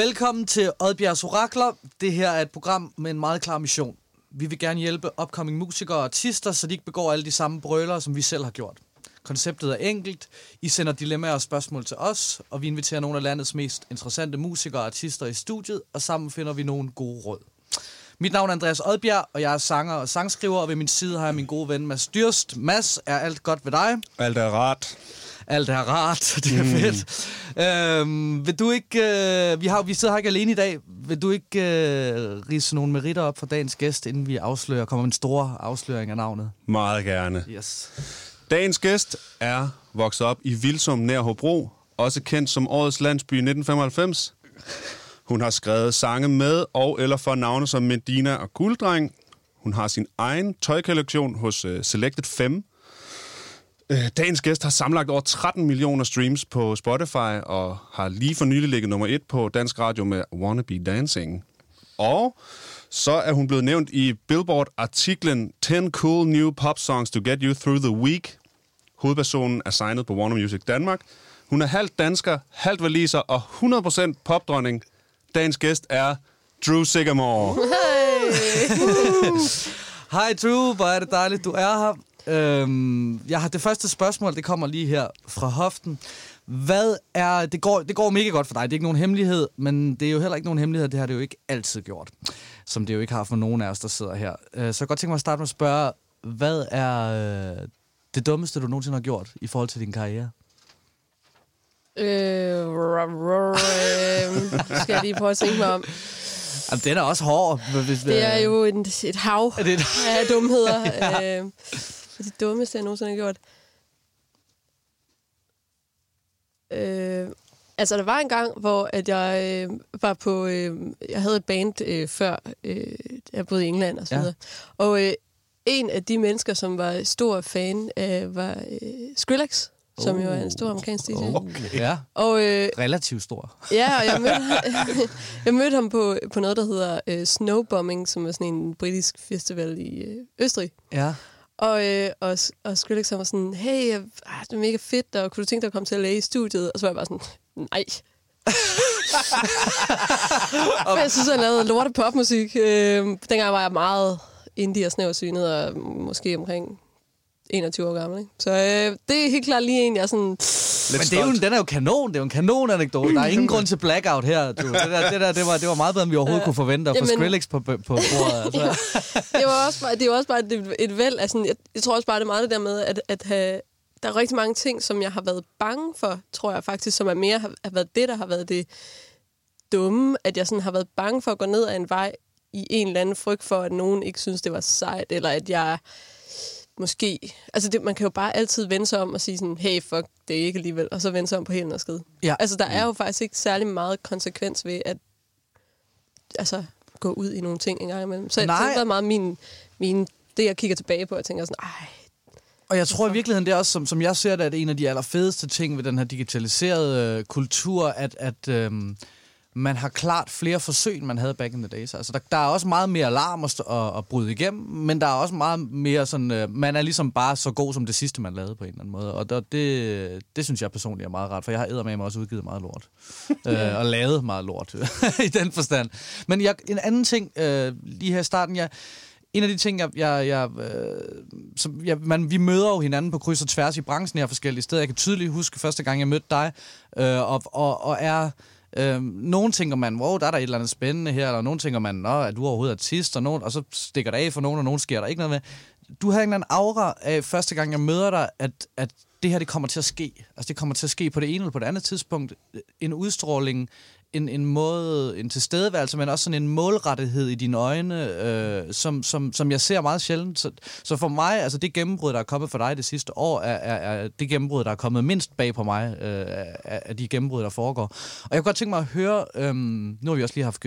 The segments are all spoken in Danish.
Velkommen til Oddbjergs Orakler. Det her er et program med en meget klar mission. Vi vil gerne hjælpe upcoming musikere og artister, så de ikke begår alle de samme brøler, som vi selv har gjort. Konceptet er enkelt. I sender dilemmaer og spørgsmål til os, og vi inviterer nogle af landets mest interessante musikere og artister i studiet, og sammen finder vi nogle gode råd. Mit navn er Andreas Oddbjerg, og jeg er sanger og sangskriver, og ved min side har jeg min gode ven Mads Dyrst. Mads, er alt godt ved dig? Alt er rart. Alt er rart, det er mm. fedt. Øhm, vil du ikke, øh, vi, har, vi sidder her ikke alene i dag, vil du ikke øh, rise nogle meritter op for dagens gæst, inden vi afslører, kommer en stor afsløring af navnet? Meget gerne. Yes. Dagens gæst er vokset op i Vilsum nær Hobro, også kendt som Årets Landsby 1995. Hun har skrevet sange med og eller for navne som Medina og Gulddreng. Hun har sin egen tøjkollektion hos uh, Selected 5. Uh, dagens gæst har samlet over 13 millioner streams på Spotify og har lige for nylig ligget nummer et på Dansk Radio med Wanna Be Dancing. Og så er hun blevet nævnt i Billboard-artiklen 10 Cool New Pop Songs to Get You Through the Week. Hovedpersonen er signet på Warner Music Danmark. Hun er halvt dansker, halvt valiser og 100% popdronning. Dagens gæst er Drew Sigamore. Hej Drew, hvor er det dejligt, du er her. Øhm, jeg har det første spørgsmål, det kommer lige her fra hoften. Hvad er, det går, det går mega godt for dig, det er ikke nogen hemmelighed, men det er jo heller ikke nogen hemmelighed, det har det jo ikke altid gjort, som det jo ikke har for nogen af os, der sidder her. Øh, så jeg godt tænke mig at starte med at spørge, hvad er øh, det dummeste, du nogensinde har gjort i forhold til din karriere? Øh, øh, skal jeg lige prøve at tænke mig om. Jamen, den er også hård. Hvis, Det er jo en, et hav Er det et- af dumheder. Ja. øh, det dummeste, jeg nogensinde har gjort. Øh, altså, der var en gang, hvor at jeg øh, var på... Øh, jeg havde et band øh, før, øh, jeg boede i England og så Ja. videre. Og øh, en af de mennesker, som var stor fan af, var øh, Skrillex, som jo er en stor amerikansk DJ. Okay. Ja, Og øh, relativt stor. Ja, og jeg mødte, jeg mødte ham på, på noget, der hedder øh, Snowbombing, som er sådan en britisk festival i øh, Østrig. Ja. Og, øh, og, og Skrillex han var sådan, hey, øh, det er mega fedt, og kunne du tænke dig at komme til at læge i studiet? Og så var jeg bare sådan, nej. og jeg synes, han lavede lorte popmusik. Øh, dengang var jeg meget indie og snæversynet, og måske omkring 21 år gammel. Ikke? Så øh, det er helt klart lige en, jeg er sådan... Lidt Men det er jo, den er jo kanon. Det er jo en kanon anekdote. Der er ingen grund til blackout her. Du. Det, der, det, der, det, var, det var meget bedre, end vi overhovedet kunne forvente at få Jamen- Skrillex på, på bordet. Altså. det var også bare, det er jo også bare et, et væld af sådan, jeg, jeg tror også bare, det er meget det der med, at, at have, der er rigtig mange ting, som jeg har været bange for, tror jeg faktisk, som er mere har, har været det, der har været det dumme, at jeg sådan har været bange for at gå ned ad en vej i en eller anden frygt for, at nogen ikke synes, det var sejt, eller at jeg måske... Altså, det, man kan jo bare altid vende sig om og sige sådan, hey, fuck, det er ikke alligevel, og så vende sig om på og skid. Ja. Altså, der er jo faktisk ikke særlig meget konsekvens ved at altså, gå ud i nogle ting en gang imellem. Så, så det Nej. har været meget min, min, det, jeg kigger tilbage på, og tænker sådan, ej, Og jeg tror i virkeligheden, det er også, som, som jeg ser det, at en af de allerfedeste ting ved den her digitaliserede øh, kultur, at, at øhm, man har klart flere forsøg, end man havde back in the days. Altså, der, der er også meget mere alarm at, at, at bryde igennem, men der er også meget mere sådan, øh, man er ligesom bare så god som det sidste, man lavede på en eller anden måde. Og der, det, det synes jeg personligt er meget rart, for jeg har eddermame også udgivet meget lort. øh, og lavet meget lort i den forstand. Men jeg, en anden ting, øh, lige her i starten, jeg, en af de ting, jeg, jeg, jeg, øh, som, jeg man, vi møder jo hinanden på kryds og tværs i branchen her forskellige steder. Jeg kan tydeligt huske første gang, jeg mødte dig, øh, og, og, og er... Øh, nogen tænker man, wow, der er der et eller andet spændende her, eller nogen tænker man, nå, er du overhovedet artist, og, nogen, og så stikker det af for nogen, og nogen sker der ikke noget med. Du havde en eller anden aura af første gang, jeg møder dig, at, at det her, det kommer til at ske. Altså, det kommer til at ske på det ene eller på det andet tidspunkt. En udstråling, en, en måde, en tilstedeværelse, men også sådan en målrettighed i dine øjne, øh, som, som, som jeg ser meget sjældent. Så, så for mig, altså det gennembrud, der er kommet for dig det sidste år, er, er, er det gennembrud, der er kommet mindst bag på mig, øh, af, de gennembrud, der foregår. Og jeg kunne godt tænke mig at høre, øh, nu har vi også lige haft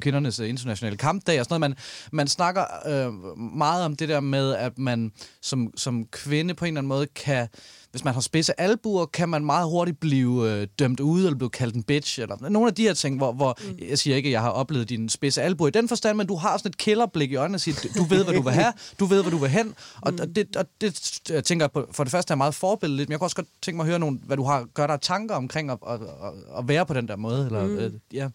kvindernes øh, internationale kampdag og sådan noget, man, man snakker øh, meget om det der med, at man som, som kvinde på en eller anden måde kan hvis man har spidse albuer, kan man meget hurtigt blive øh, dømt ude, eller blive kaldt en bitch, eller nogle af de her ting, hvor, hvor mm. jeg siger ikke, at jeg har oplevet din spidse albuer i den forstand, men du har sådan et killerblik i øjnene og siger, du ved, hvad du vil have, du ved, hvad du vil hen, og, mm. og, det, og det jeg tænker jeg på, for det første er meget forbilledeligt, men jeg kunne også godt tænke mig at høre nogle, hvad du har gør dig tanker omkring at, at, at, at være på den der måde, eller, mm. øh, ja.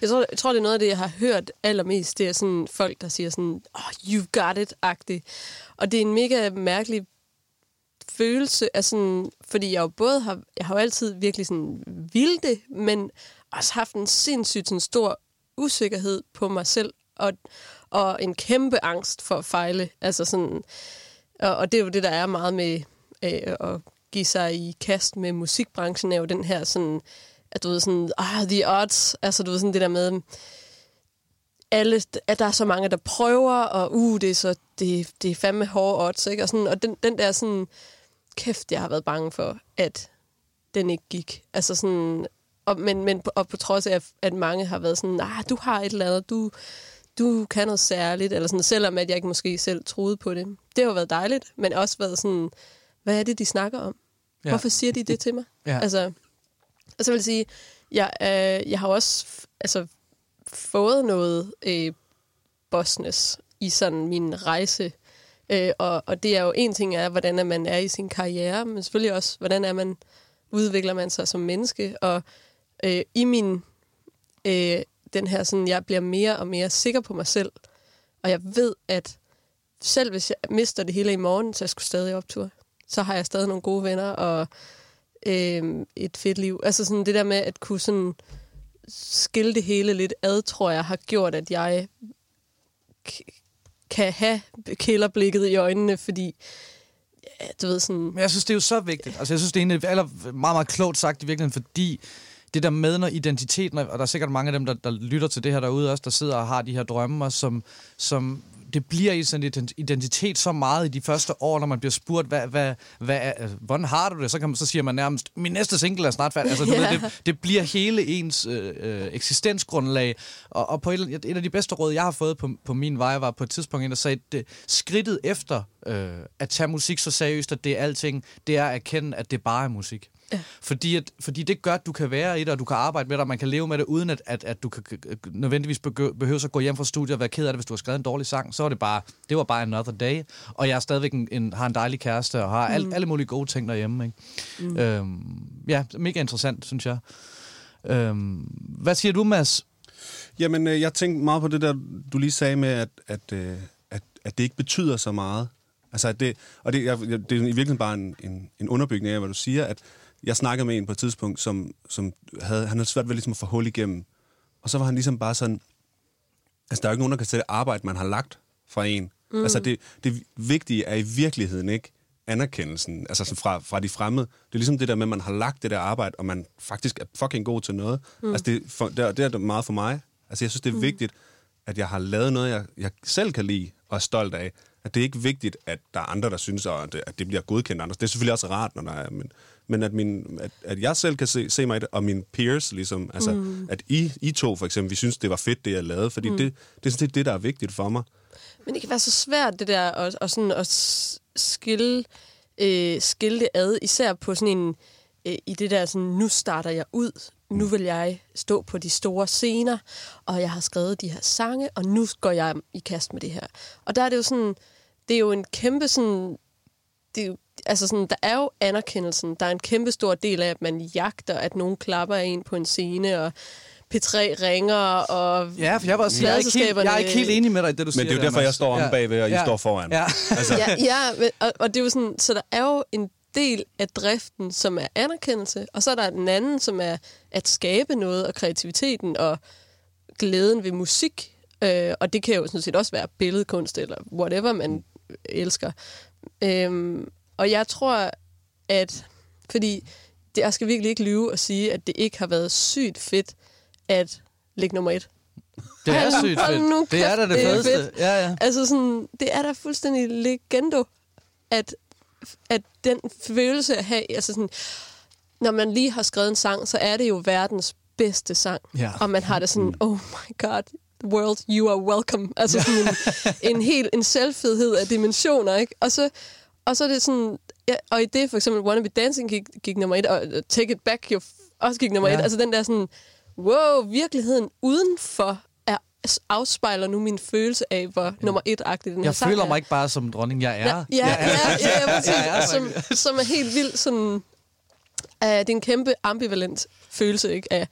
Jeg tror, jeg tror, det er noget af det, jeg har hørt allermest, det er sådan folk, der siger sådan, oh, you've got it-agtigt. Og det er en mega mærkelig følelse af sådan, fordi jeg jo både har, jeg har jo altid virkelig sådan vildt men også haft en sindssygt sådan stor usikkerhed på mig selv, og, og en kæmpe angst for at fejle. Altså sådan, og, og det er jo det, der er meget med øh, at give sig i kast med musikbranchen, er jo den her sådan, at du ved sådan, ah, the odds, altså du ved sådan det der med, alle, at der er så mange, der prøver, og uh, det er, så, det, det er fandme hårde odds, ikke? Og, sådan, og den, den der sådan, kæft, jeg har været bange for, at den ikke gik. Altså sådan, og, men, men og på trods af, at mange har været sådan, ah, du har et eller andet, du, du kan noget særligt, eller sådan, selvom at jeg ikke måske selv troede på det. Det har været dejligt, men også været sådan, hvad er det, de snakker om? Ja. Hvorfor siger de det til mig? Ja. Altså, og så vil jeg sige, jeg, øh, jeg har også altså, fået noget øh, bossness i sådan min rejse. Øh, og, og det er jo en ting er, hvordan er man er i sin karriere, men selvfølgelig også, hvordan er man, udvikler man sig som menneske. Og øh, i min, øh, den her sådan, jeg bliver mere og mere sikker på mig selv. Og jeg ved, at selv hvis jeg mister det hele i morgen, så jeg skulle stadig optur. Så har jeg stadig nogle gode venner og øh, et fedt liv. Altså sådan det der med at kunne sådan skille det hele lidt ad, tror jeg, har gjort, at jeg kan have kælderblikket i øjnene, fordi ja, du ved sådan... Men jeg synes, det er jo så vigtigt. Altså, jeg synes, det er en eller meget, meget klogt sagt i virkeligheden, fordi det der med, når identiteten, og der er sikkert mange af dem, der, der lytter til det her derude også, der sidder og har de her drømme, som, som det bliver i sådan en identitet så meget i de første år, når man bliver spurgt, hvad, hvad, hvad er, hvordan har du det? Så, kan man, så siger man nærmest, min næste single er snart færdig. Altså, du yeah. ved, det, det bliver hele ens øh, øh, eksistensgrundlag. Og, og på et, et af de bedste råd, jeg har fået på, på min vej, var på et tidspunkt en, der sagde, at skridtet efter øh, at tage musik så seriøst, at det er alting, det er at erkende, at det bare er musik. Ja. Fordi, at, fordi det gør, at du kan være i det, og du kan arbejde med det, og man kan leve med det, uden at, at, at du kan nødvendigvis behøver at gå hjem fra studiet og være ked af det, hvis du har skrevet en dårlig sang. Så var det bare, det var bare another day. Og jeg er stadigvæk en, en, har en dejlig kæreste, og har mm. al, alle mulige gode ting derhjemme. Ikke? Mm. Øhm, ja, mega interessant, synes jeg. Øhm, hvad siger du, Mads? Jamen, øh, jeg tænkte meget på det der, du lige sagde med, at, at, øh, at, at det ikke betyder så meget. Altså, at det, og det, jeg, det er i virkeligheden bare en, en, en underbygning af, hvad du siger, at jeg snakkede med en på et tidspunkt, som, som havde, han havde svært ved ligesom at få hul igennem. Og så var han ligesom bare sådan, altså der er jo ikke nogen, der kan sætte arbejde, man har lagt fra en. Mm. Altså det, det vigtige er i virkeligheden ikke anerkendelsen, altså fra, fra de fremmede. Det er ligesom det der med, at man har lagt det der arbejde, og man faktisk er fucking god til noget. Mm. Altså det, for, det, er, det er meget for mig. Altså jeg synes, det er mm. vigtigt, at jeg har lavet noget, jeg, jeg selv kan lide og er stolt af. At det er ikke vigtigt, at der er andre, der synes, at det, at det bliver godkendt andre. Det er selvfølgelig også rart, når der er, men, men at, min, at, at jeg selv kan se, se mig i det, og mine peers, ligesom, altså, mm. at I, I to for eksempel, vi synes, det var fedt, det jeg lavede, fordi mm. det, det er sådan det, der er vigtigt for mig. Men det kan være så svært, det der, at, at, sådan, at skille, øh, skille det ad, især på sådan en, øh, i det der sådan, nu starter jeg ud, nu vil jeg stå på de store scener, og jeg har skrevet de her sange, og nu går jeg i kast med det her. Og der er det jo sådan, det er jo en kæmpe sådan, det er altså sådan, der er jo anerkendelsen. Der er en kæmpe stor del af, at man jagter, at nogen klapper en på en scene, og P3 ringer, og Ja, for jeg, var, jeg, er ikke helt, jeg er ikke helt enig med dig i det, du siger. Men det er jo derfor, jeg står om bagved, og ja. I står foran. Ja, altså. ja, ja og, og det er jo sådan, så der er jo en del af driften, som er anerkendelse, og så er der den anden, som er at skabe noget, og kreativiteten, og glæden ved musik. Øh, og det kan jo sådan set også være billedkunst, eller whatever man elsker. Øhm, og jeg tror, at... Fordi det, jeg skal virkelig ikke lyve og sige, at det ikke har været sygt fedt at ligge nummer et. Det er sygt fedt. Nu, det er da det, det fedeste. Fedt. Ja, ja. Altså sådan, det er da fuldstændig legendo, at, at den følelse at have, altså sådan, når man lige har skrevet en sang, så er det jo verdens bedste sang. Ja. Og man har det sådan, oh my god, world, you are welcome. Altså sådan en, en helt en selvfedhed af dimensioner, ikke? Og så Og så er det sådan, ja, og i det for eksempel Wanna Be Dancing gik, gik nummer et, og Take It Back jo også gik nummer Ja. et. Altså den der sådan, wow, virkeligheden udenfor er, afspejler nu min følelse af, hvor nummer et-agtig den her Jeg føler er. mig ikke bare som dronning, jeg er. Ja, ja, ja, ja, ja, ja, præcis. Ja, ja, som, som er helt vildt sådan... Uh, det er en kæmpe ambivalent følelse, ikke? Af,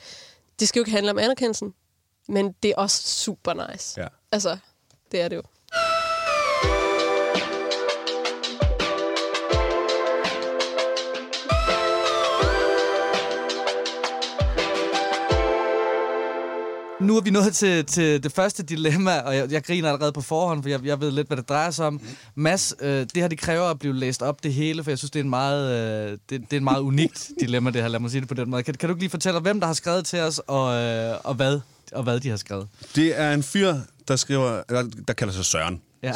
det skal jo ikke handle om anerkendelsen, men det er også super nice. Ja. Altså, det er det jo. Nu er vi nået til, til det første dilemma, og jeg, jeg griner allerede på forhånd, for jeg, jeg ved lidt, hvad det drejer sig om. Mads, øh, det her det kræver at blive læst op det hele, for jeg synes, det er en meget, øh, det, det er en meget unikt dilemma, det her. Lad mig sige det på den måde. Kan, kan du ikke lige fortælle, hvem der har skrevet til os, og, øh, og, hvad, og hvad de har skrevet? Det er en fyr, der skriver, der, der kalder sig Søren. Ja.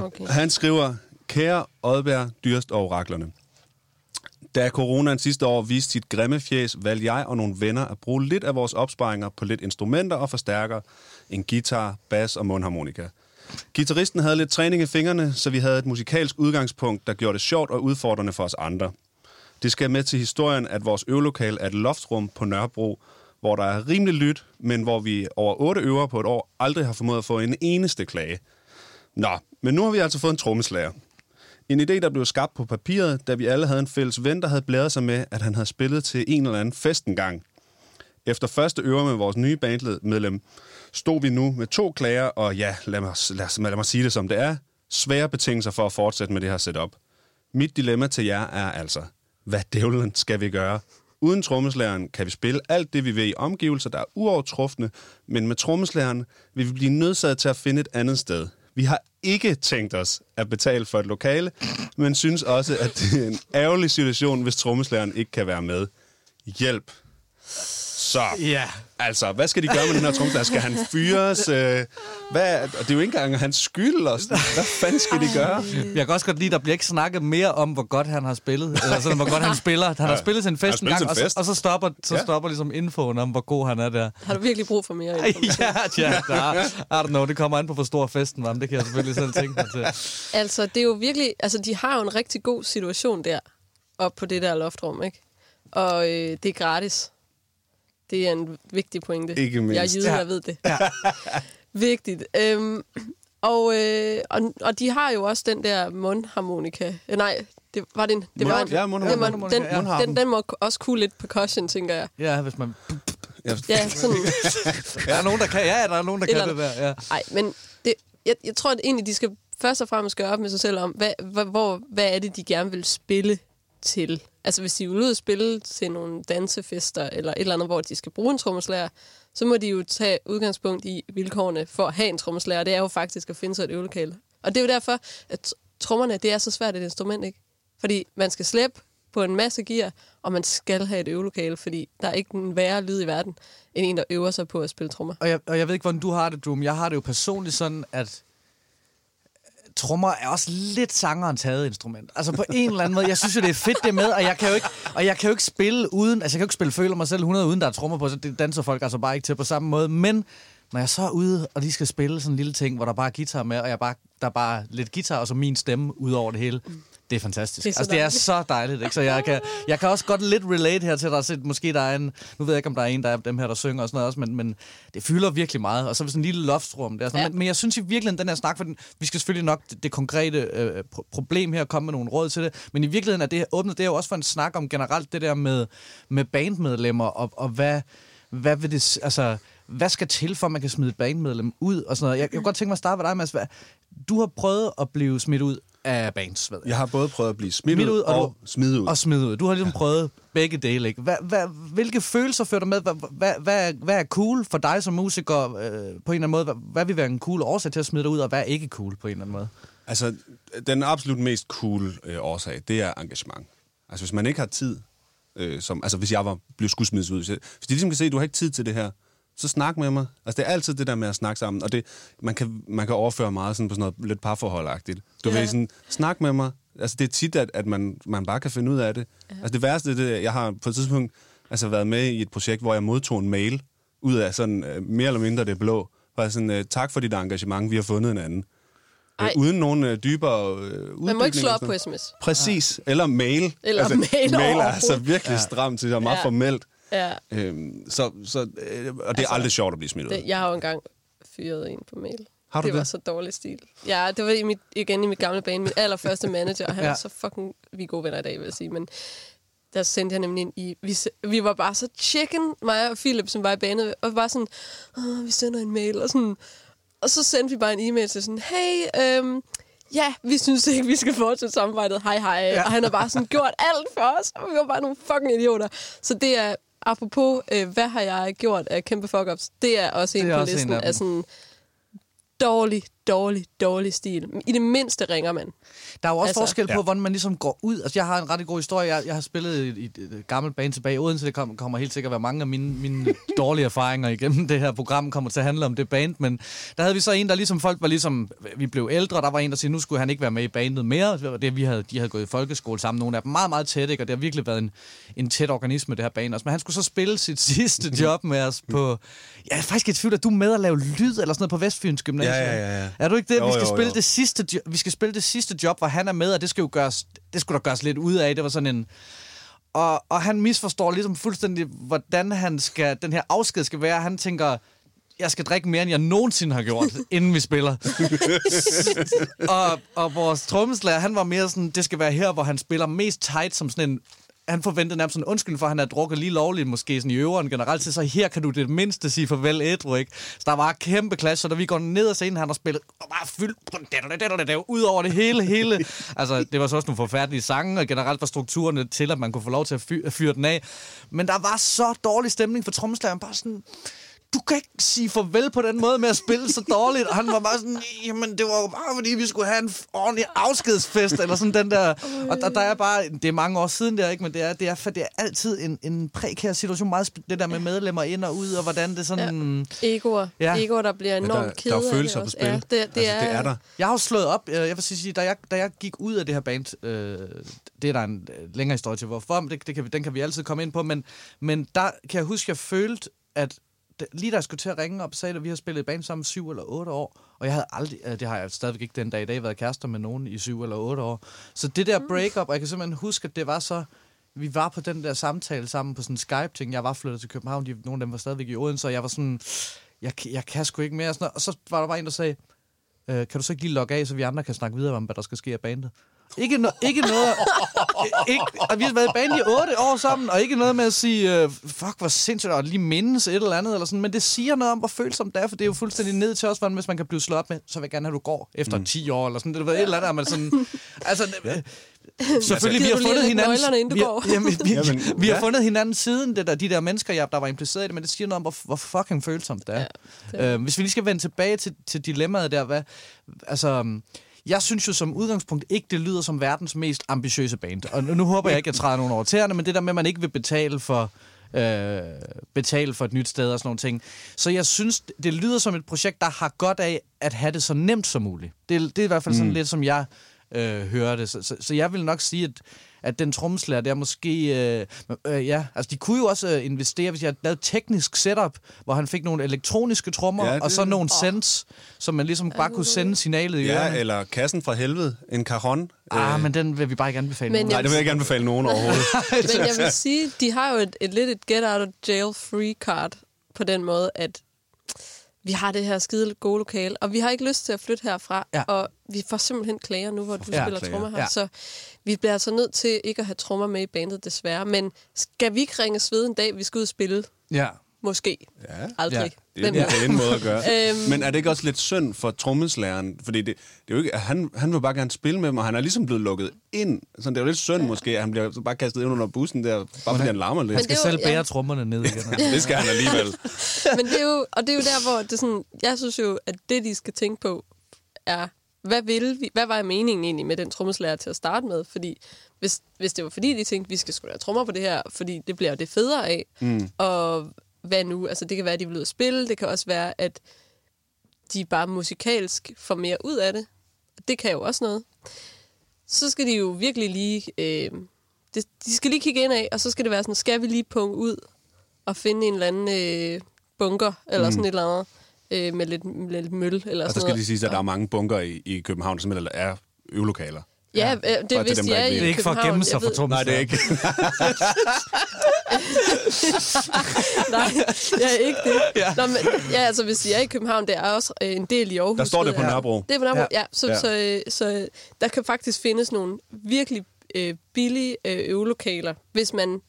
Okay. Han skriver, kære Oddbær, Dyrst og Oraklerne. Da coronaen sidste år viste sit grimme fjes, valgte jeg og nogle venner at bruge lidt af vores opsparinger på lidt instrumenter og forstærker, en guitar, bas og mundharmonika. Gitarristen havde lidt træning i fingrene, så vi havde et musikalsk udgangspunkt, der gjorde det sjovt og udfordrende for os andre. Det skal med til historien, at vores øvelokal er et loftrum på Nørrebro, hvor der er rimelig lyt, men hvor vi over otte øver på et år aldrig har formået at få en eneste klage. Nå, men nu har vi altså fået en trommeslager. En idé, der blev skabt på papiret, da vi alle havde en fælles ven, der havde blæret sig med, at han havde spillet til en eller anden fest engang. Efter første øver med vores nye bandmedlem, stod vi nu med to klager, og ja, lad mig, lad, os- lad mig sige det som det er, svære betingelser for at fortsætte med det her setup. Mit dilemma til jer er altså, hvad dævlen skal vi gøre? Uden trommeslageren kan vi spille alt det, vi vil i omgivelser, der er uovertrufne, men med trommeslageren vil vi blive nødsaget til at finde et andet sted. Vi har ikke tænkt os at betale for et lokale, men synes også, at det er en ærgerlig situation, hvis trommeslageren ikke kan være med. Hjælp. Så, Ja. altså, hvad skal de gøre med den her trommeslager? Skal han fyres? Øh, hvad, og det er jo ikke engang hans skyld. Og sådan. Hvad fanden skal de gøre? Jeg kan også godt lide, at der bliver ikke snakket mere om, hvor godt han har spillet. Eller sådan, hvor godt han spiller. Han har spillet til en Han har fest en gang, en og, så, fest. og så stopper, så Ja. stopper ligesom infoen om, hvor god han er der. Har du virkelig brug for mere information? ja, ja, der, I don't know, det kommer an på, hvor stor festen var, men det kan jeg selvfølgelig selv tænke mig til. Altså, det er jo virkelig... Altså, de har jo en rigtig god situation der, op på det der loftrum, ikke? Og øh, det er gratis. Det er en vigtig pointe. Ikke mindst. Jeg er jyde, Ja. jeg ved det. Ja. Vigtigt. Øhm, og, øh, og, og de har jo også den der mundharmonika. Øh, nej, det var den. Det Mund- var en, ja, mundharmonika. den, må- den, Ja. den, den må også kunne lidt percussion, tænker jeg. Ja, hvis man... Ja, sådan. Der er nogen, der kan, ja, der er nogen, der kan Eller- det der. Ja. Nej, men det, jeg, jeg tror at egentlig, de skal først og fremmest gøre op med sig selv om, hvad, hvor, hvad er det, de gerne vil spille til. Altså hvis de vil ud og spille til nogle dansefester eller et eller andet, hvor de skal bruge en trommeslager, så må de jo tage udgangspunkt i vilkårene for at have en trommeslager. Det er jo faktisk at finde sig et øvelokale. Og det er jo derfor, at trommerne, det er så svært et instrument, ikke? Fordi man skal slæbe på en masse gear, og man skal have et øvelokale, fordi der er ikke en værre lyd i verden, end en, der øver sig på at spille trommer. Og jeg, og jeg ved ikke, hvordan du har det, Drew, men jeg har det jo personligt sådan, at trommer er også lidt sangerens taget instrument. Altså på en eller anden måde. Jeg synes jo, det er fedt det med, og jeg kan jo ikke, og jeg kan jo ikke spille uden, altså jeg kan jo ikke spille føler mig selv 100 uden der er trommer på, så det danser folk altså bare ikke til på samme måde. Men når jeg så er ude, og de skal spille sådan en lille ting, hvor der bare er guitar med, og jeg bare, der er bare lidt guitar, og så min stemme ud over det hele. Det er fantastisk. Det er så altså, det er dejligt. så dejligt, ikke? Så jeg kan, jeg kan også godt lidt relate her til, der er set, måske der er en, nu ved jeg ikke, om der er en, der er dem her, der synger og sådan noget også, men, men det fylder virkelig meget. Og så er sådan en lille loftsrum der. Sådan, Ja. men, men, jeg synes i virkeligheden, den her snak, for den, vi skal selvfølgelig nok det, det konkrete øh, pro- problem her komme med nogle råd til det, men i virkeligheden er det åbnet, det er jo også for en snak om generelt det der med, med bandmedlemmer, og, og hvad, hvad vil det, altså, hvad skal til, for at man kan smide et bandmedlem ud og sådan noget. Jeg, jeg kunne godt tænke mig at starte med dig, Mads. Hvad- Du har prøvet at blive smidt ud af bands, ved jeg. Jeg har både prøvet at blive smidt Smidt ud og og smidt ud. og smide ud. Du har ligesom prøvet begge dele, ikke? Hvad, hvad, hvilke følelser fører du med? Hvad, hvad, hvad, er, hvad er cool for dig som musiker øh, på en eller anden måde? Hvad, hvad vil være en cool årsag til at smide dig ud, og hvad er ikke cool på en eller anden måde? Altså, den absolut mest cool øh, årsag, det er engagement. Altså, hvis man ikke har tid, øh, som, altså hvis jeg var blevet skulle smides ud, hvis, jeg, hvis de ligesom kan se, at du har ikke tid til det her, så snak med mig. Altså, det er altid det der med at snakke sammen, og det, man, kan, man kan overføre meget sådan på sådan noget lidt parforholdagtigt. Du Ja. ved sådan, snak med mig. Altså, det er tit, at, at man, man bare kan finde ud af det. Ja. Altså, det værste, det, jeg har på et tidspunkt altså, været med i et projekt, hvor jeg modtog en mail ud af sådan øh, mere eller mindre det blå, hvor jeg sådan, øh, tak for dit engagement, vi har fundet en anden. Ej. uden nogen øh, dybere øh. Man må ikke slå op på sms. Præcis, eller mail. Eller altså, mail Mail er altså virkelig ja. stramt, det er meget Ja. formelt. Ja, Øhm, så, så, øh, og det er Altså, aldrig sjovt at blive smidt ud. det, jeg har jo engang fyret en på mail. Har du det? var det? så dårlig stil. Ja, det var i mit, igen i mit gamle bane. Min allerførste manager, og han Ja. er så fucking... Vi er gode venner i dag, vil jeg sige, men der sendte jeg nemlig ind i... Vi, vi var bare så chicken, mig og Philip, som var i banen, og bare sådan, Åh, vi sender en mail, og sådan... Og så sendte vi bare en e-mail til sådan, hey, øhm, ja, vi synes ikke, vi skal fortsætte samarbejdet, hej hej. Ja. Og han har bare sådan gjort alt for os, og vi var bare nogle fucking idioter. Så det er, apropos, øh, hvad har jeg gjort af kæmpe fuck-ups, det er også en Det er på også en listen af dem. af sådan dårlig, dårlig, dårlig stil. I det mindste ringer man. Der er jo også altså, Altså- forskel på, Ja. hvordan man ligesom går ud. Altså, jeg har en ret god historie. Jeg, jeg har spillet i, i et, gammelt bane tilbage i Odense. Det kom, kommer helt sikkert at være mange af mine, mine dårlige erfaringer igennem det her program kommer til at handle om det band. Men der havde vi så en, der ligesom folk var ligesom... Vi blev ældre, der var en, der siger, nu skulle han ikke være med i bandet mere. Det vi havde, de havde gået i folkeskole sammen. Nogle af dem meget, meget tæt, ikke? og det har virkelig været en, en tæt organisme, det her band også. Men han skulle så spille sit sidste job med os på... Jeg er faktisk i tvivl, at du er med at lave lyd eller sådan noget på Vestfyns Gymnasium. Ja, ja, ja, ja. Er du ikke det? Jo, vi skal jo, spille jo. det sidste jo- vi skal spille det sidste job, hvor han er med, og det skal jo gøres, det skulle der gøres lidt ud af. Det var sådan en og, og han misforstår ligesom fuldstændig, hvordan han skal, den her afsked skal være. Han tænker, jeg skal drikke mere, end jeg nogensinde har gjort, inden vi spiller. og, og vores trommeslager, han var mere sådan, det skal være her, hvor han spiller mest tight som sådan en han forventede nærmest en undskyldning for, at han havde drukket lige lovligt, måske sådan i øveren generelt, så, her kan du det mindste sige farvel ædru, ikke? Så der var kæmpe klasse, så da vi går ned ad scenen, han har spillet og bare fyldt ud over det hele, hele. Altså, det var så også nogle forfærdelige sange, og generelt var strukturerne til, at man kunne få lov til at fyre, at fyre den af. Men der var så dårlig stemning for trommeslageren, bare sådan, du kan ikke sige farvel på den måde med at spille så dårligt. Og han var bare sådan, jamen det var jo bare fordi, vi skulle have en ordentlig afskedsfest, eller sådan den der. Og der, der er bare, det er mange år siden der, ikke? men det er, det er, for det er altid en, en prekær situation, meget sp- det der med medlemmer ind og ud, og hvordan det sådan... Ja. Egoer. Ja. Ja. Egoer, der bliver enormt der- der er kede af det følelser på spil. Ja, det, det, altså, er, det er der. Jeg har jo slået op, øh, jeg vil sige, da jeg, da jeg gik ud af det her band, øh, det er der en øh, længere historie til, hvorfor, det, det kan vi, den kan vi altid komme ind på, men, men der kan jeg huske, jeg følte, at lige da jeg skulle til at ringe op og sagde, at vi har spillet i band sammen syv eller otte år, og jeg havde aldrig, øh, det har jeg stadigvæk ikke den dag i dag, været kærester med nogen i syv eller otte år. Så det der breakup, og jeg kan simpelthen huske, at det var så, vi var på den der samtale sammen på sådan en Skype-ting. Jeg var flyttet til København, de, nogle af dem var stadigvæk i Odense, og jeg var sådan, jeg, kan- jeg kan sgu ikke mere. Og, sådan og så var der bare en, der sagde, øh, kan du så ikke lige logge af, så vi andre kan snakke videre om, hvad der skal ske af bandet? Ikke, no, ikke noget... ikke, og vi har været i band i otte år sammen, og ikke noget med at sige, øh, fuck, hvor sindssygt, og lige mindes et eller andet, eller sådan, men det siger noget om, hvor følsomt det er, for det er jo fuldstændig ned til os, hvordan hvis man kan blive slået op med, så vil jeg gerne have, at du går efter mm. 10 år, eller sådan, det er et eller andet, man sådan... Altså, det, Selvfølgelig, vi Gider har fundet hinanden. inden du vi, har- går? Jamen, vi, Jamen, vi har ja. fundet hinanden siden det der, de der mennesker, jeg, der var impliceret i det, men det siger noget om, hvor, hvor fucking følsomt det er. Ja, Ja, øh, hvis vi lige skal vende tilbage til, til dilemmaet der, hvad, altså, jeg synes jo som udgangspunkt ikke, det lyder som verdens mest ambitiøse band. Og nu, nu håber jeg ikke, at jeg træder nogen over tæerne, men det der med, at man ikke vil betale for, øh, betale for et nyt sted og sådan nogle ting. Så jeg synes, det lyder som et projekt, der har godt af at have det så nemt som muligt. Det, det er i hvert fald sådan lidt, som jeg øh, hører det. Så, så, så jeg vil nok sige, at, at den trommeslager der måske... Øh, øh, ja, altså de kunne jo også øh, investere, hvis jeg havde lavet et teknisk setup, hvor han fik nogle elektroniske trommer, Ja, det- og så nogle sends, som man ligesom bare kunne sende signalet i Ja, ørerne. eller kassen fra helvede, en cajon. Ah, men den vil vi bare ikke anbefale. Men nogen. Nej, det vil jeg ikke anbefale nogen overhovedet. Men jeg vil sige, de har jo et, et lidt et get out of jail free card på den måde, at vi har det her skide gode lokale, og vi har ikke lyst til at flytte herfra, Ja. og vi får simpelthen klager nu, hvor du Ja, spiller klager. trommer her. Ja. Så vi bliver altså nødt til ikke at have trommer med i bandet, desværre. Men skal vi ikke ringe ved en dag, vi skal ud og spille? Ja. Måske. Ja. Aldrig. Ja. Det er Hvem en ved? pæn måde at gøre. Øhm. Men er det ikke også lidt synd for trommeslageren? Fordi det, det er jo ikke, han, han vil bare gerne spille med dem, og han er ligesom blevet lukket ind. Så det er jo lidt synd måske, at han bliver så bare kastet ind under bussen der, bare fordi han larmer lidt. Men Skal det jo- selv ja. bære trommerne ned igen. det skal han alligevel. Men det er jo, og det er jo der, hvor det sådan, jeg synes jo, at det, de skal tænke på, er, hvad, vil vi, hvad var meningen egentlig med den trommeslager til at starte med? Fordi hvis, hvis det var fordi, de tænkte, vi skal da have trommer på det her, fordi det bliver jo det federe af. Mm. Og hvad nu? Altså, det kan være, at de vil ud og spille. Det kan også være, at de bare musikalsk får mere ud af det. Det kan jo også noget. Så skal de jo virkelig lige... Øh, det, de skal lige kigge ind af, og så skal det være sådan, skal vi lige punge ud og finde en eller anden øh, bunker, eller mm. sådan et eller andet, øh, med lidt, lidt møl eller Og der sådan skal noget. lige sige, at der er mange bunker i, i København, som er øvelokaler. Ja, øh, det er hvis dem, de der er ikke i. Det er ikke for at København. gemme sig Jeg for Thomas. Nej, det er ikke. Nej, ja, ikke det. Ja. Nå, men, ja, altså hvis de er i København, det er også øh, en del i Aarhus. Der står det på jeg. Nørrebro. Det er på Nørrebro, ja. Ja. ja så, Ja. Så, så, så der kan faktisk findes nogle virkelig øh, billige øh, øvelokaler, hvis man...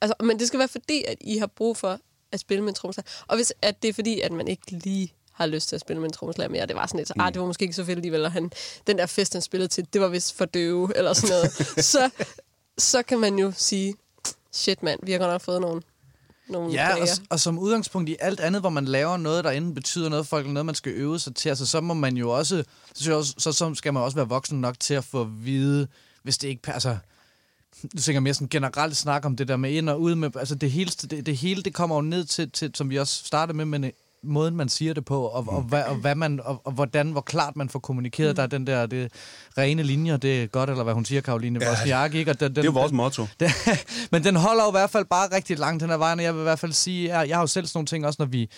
Altså, men det skal være fordi, at I har brug for at spille med en trommeslager. Og hvis at det er fordi, at man ikke lige har lyst til at spille med en trommeslager mere. Det var sådan lidt, mm. ah, det var måske ikke så fedt alligevel, og han, den der fest, han spillede til, det var vist for døve, eller sådan noget. så, så kan man jo sige, shit mand, vi har godt nok fået nogle, nogle Ja, og, og som udgangspunkt i alt andet, hvor man laver noget, der enten betyder noget for folk, eller noget, man skal øve sig til, altså, så må man jo også, så, så, så skal man også være voksen nok til at få at vide, hvis det ikke passer. Du tænker mere sådan generelt snak om det der med ind og ud med, altså det hele, det, det hele, det kommer jo ned til, til, som vi også startede med, men måden, man siger det på, og, og, hvad, og, hvad man, og, og hvordan, hvor klart man får kommunikeret, mm. der er den der det, rene linjer, det er godt, eller hvad hun siger, Karoline Ja, Wozniak, ikke? Og den, den, Det er vores motto. det, men den holder jo i hvert fald bare rigtig langt den her vejen, og jeg vil i hvert fald sige, jeg, jeg har jo selv sådan nogle ting også, når vi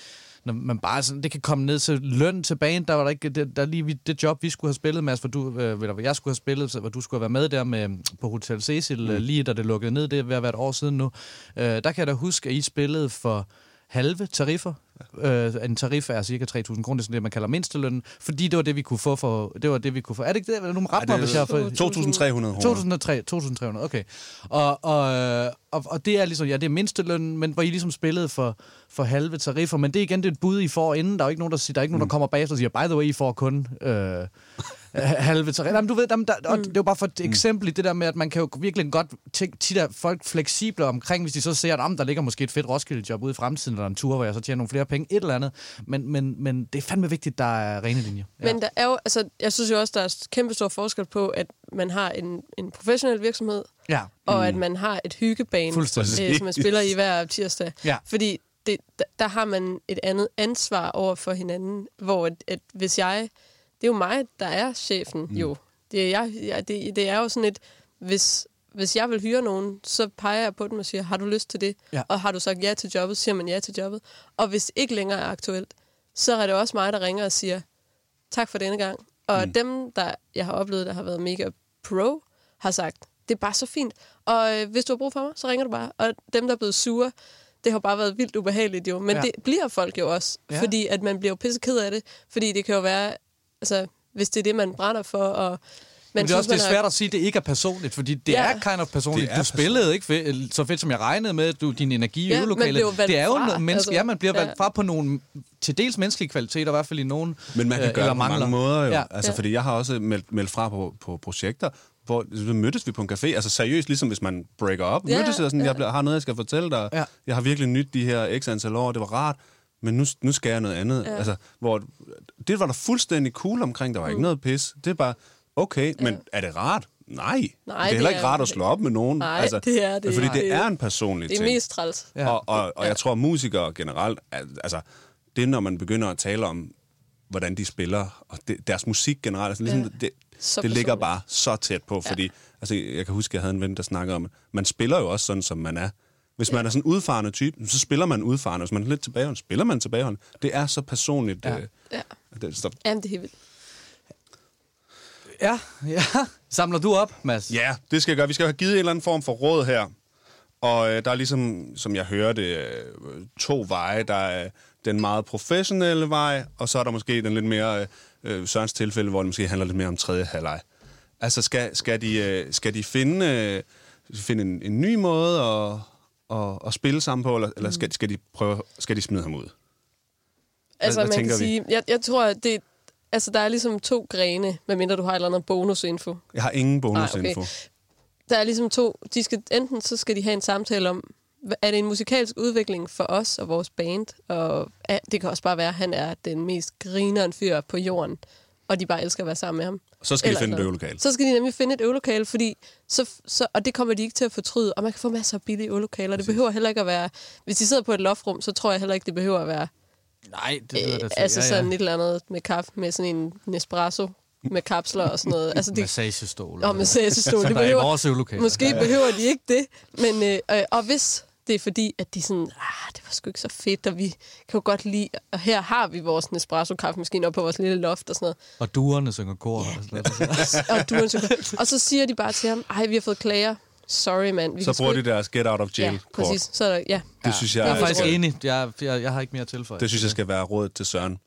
når man bare sådan, det kan komme ned til løn til banen, der var der ikke, det, der lige vi- det job, vi skulle have spillet, Mads, hvor du, øh, eller hvor jeg skulle have spillet, så- hvor du skulle have været med der med, på Hotel Cecil, mm. lige da det lukkede ned, det er ved at være et år siden nu, øh, der kan jeg da huske, at I spillede for halve tariffer. Øh, en tarif er cirka 3.000 kroner, det er sådan det, man kalder mindstelønnen, fordi det var det, vi kunne få for, det var det, vi kunne få. Er det ikke det? Nu ret mig, hvis jeg har fået... 2.300 kroner. 2003, 2300, okay. Og, og, øh, og, og det er ligesom, ja, det er mindstelønnen, men hvor I ligesom spillede for, for halve tariffer, men det er igen det er et bud, I får inden. Der er jo ikke nogen, der, siger, der, er ikke nogen, der kommer bagefter og siger, by the way, I får kun øh, halve tariffer. Jamen, du ved, jamen, der, og det er jo bare for et eksempel i det der med, at man kan jo virkelig godt tænke, tit er folk fleksible omkring, hvis de så ser, at om der ligger måske et fedt Roskilde-job ude i fremtiden, eller en tur, hvor jeg så tjener nogle flere penge, et eller andet. Men, men, men det er fandme vigtigt, der er rene linjer. Ja. Men der er jo, altså, jeg synes jo også, der er kæmpe stor forskel på, at man har en, en professionel virksomhed, ja. og mm. at man har et hyggebane, øh, som man spiller i hver tirsdag. Ja. Fordi det, der, der har man et andet ansvar over for hinanden, hvor at, at hvis jeg... Det er jo mig, der er chefen, mm. jo. Det er, jeg, jeg, det, det er jo sådan et... Hvis, hvis jeg vil hyre nogen, så peger jeg på dem og siger, har du lyst til det? Ja. Og har du sagt ja til jobbet, siger man ja til jobbet. Og hvis ikke længere er aktuelt, så er det også mig, der ringer og siger, tak for denne gang. Og mm. dem, der jeg har oplevet, der har været mega pro, har sagt, det er bare så fint. Og øh, hvis du har brug for mig, så ringer du bare. Og dem, der er blevet sure, det har bare været vildt ubehageligt jo. Men Ja. det bliver folk jo også. Ja. Fordi at man bliver jo pisse ked af det. Fordi det kan jo være, altså, hvis det er det, man brænder for. Og Men det er også det er man har- svært at sige, at det ikke er personligt, fordi det Ja. er kind of personligt. Det er Du spillede ikke fe- så fedt, som jeg regnede med, du, din energi i Ja, øvelokalet. valgt Det er jo fra, noget menneske, altså. ja, man bliver valgt Ja. fra på nogle til dels menneskelige kvaliteter, i hvert fald i nogen Men man kan øh, gøre eller det på mange mangler. måder jo. Ja. Altså, Ja. fordi jeg har også meldt, meldt fra på, på projekter, hvor så mødtes vi på en café. Altså seriøst, ligesom hvis man breaker op. Ja, mødtes jeg sådan, ja. jeg bliver- har noget, jeg skal fortælle dig. Ja. Jeg har virkelig nyt de her x antal år, det var rart. Men nu, nu skal jeg noget andet. Ja. Altså, hvor, det var der fuldstændig cool omkring. Der var mm. ikke noget pis. Det er bare, okay, men er det rart? Nej. Nej, det er heller det ikke er- rart at slå op med nogen. Nej, altså, det er det Fordi ikke. det er en personlig Det er ting. mest træls. Ja. Ja. Og, og, og jeg tror, musikere generelt, al- altså, det er, når man begynder at tale om, hvordan de spiller, og det, deres musik generelt, altså, ligesom, Ja. ja. det, Så det ligger bare så tæt på, fordi, ja. altså, jeg kan huske, jeg havde en ven, der snakkede om, at man spiller jo også sådan, som man er. Hvis man er sådan en udfarende type, så spiller man udfarende. Hvis man er lidt tilbageholdt, spiller man tilbageholdt. Det er så personligt. Ja. Øh, Ja. det, Jamen, det er helt vildt. ja, ja. Samler du op, Mads? Ja, det skal jeg gøre. Vi skal have givet en eller anden form for råd her. Og øh, der er ligesom, som jeg hører det, øh, to veje. Der er den meget professionelle vej, og så er der måske den lidt mere øh, Sørens tilfælde, hvor det måske handler lidt mere om tredje halvleg. Altså, skal, skal, de, øh, skal de finde, øh, finde en, en ny måde at, at, at spille sammen på, eller, eller skal, skal, de prøve, skal de smide ham ud? Altså, hvad man kan vi? sige, jeg, jeg tror, at det, altså, der er ligesom to grene, medmindre du har et eller andet bonusinfo. Jeg har ingen bonusinfo. Nej, okay. Der er ligesom to, de skal, enten så skal de have en samtale om, er det en musikalsk udvikling for os og vores band? Og ja, det kan også bare være, at han er den mest grineren fyr på jorden, og de bare elsker at være sammen med ham. Så skal de Eller finde et øvelokale. Så skal de nemlig finde et øvelokale, fordi så, så, og det kommer de ikke til at fortryde. Og man kan få masser af billige øvelokaler. Det behøver heller ikke at være... Hvis de sidder på et loftrum, så tror jeg heller ikke, det behøver at være... Nej, det lyder Øh, da til. altså ja, sådan ja. et eller andet med kaffe, med sådan en Nespresso med kapsler og sådan noget. Altså det, Massagestol. og massagestol. Det er behøver. Måske behøver de ikke det, men øh, og hvis det er fordi, at de sådan, ah, det var sgu ikke så fedt, og vi kan jo godt lide, og her har vi vores Nespresso-kaffemaskine op på vores lille loft og sådan noget. Og duerne synger kor. Og, sådan noget. og, du er en psyko- og så siger de bare til ham, ej, vi har fået klager. Sorry, mand. Vi Så bruger de deres get out of jail Ja, kort. præcis. Så er der, ja. Det synes jeg, jeg er er- faktisk enig. Jeg, jeg, jeg har ikke mere at tilføje. Det synes jeg skal være rådet til Søren.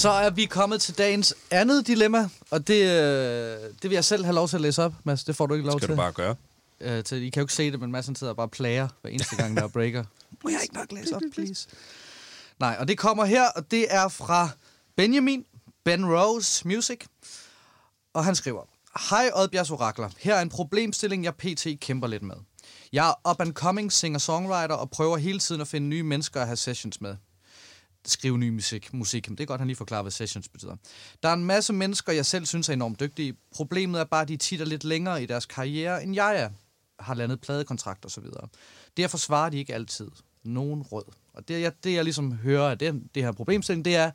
Så er vi kommet til dagens andet dilemma, og det, øh, det vil jeg selv have lov til at læse op, Mads. Det får du ikke lov Skal til. du bare gøre. Øh, til. I kan jo ikke se det, men Mads sidder og bare plager hver eneste gang, der er breaker. Må jeg ikke nok læse op, please? Nej, og det kommer her, og det er fra Benjamin, Ben Rose Music. Og han skriver, Hej Oddbjergs Orakler, her er en problemstilling, jeg pt. kæmper lidt med. Jeg er up and coming singer-songwriter og prøver hele tiden at finde nye mennesker at have sessions med. Skrive ny musik. musik. Men det er godt, han lige forklarer, hvad sessions betyder. Der er en masse mennesker, jeg selv synes er enormt dygtige. Problemet er bare, at de tit er lidt længere i deres karriere, end jeg er. Har landet pladekontrakt og så videre. Derfor svarer de ikke altid. Nogen råd. Og det, jeg, det jeg ligesom hører af det, det her problemstilling, det er,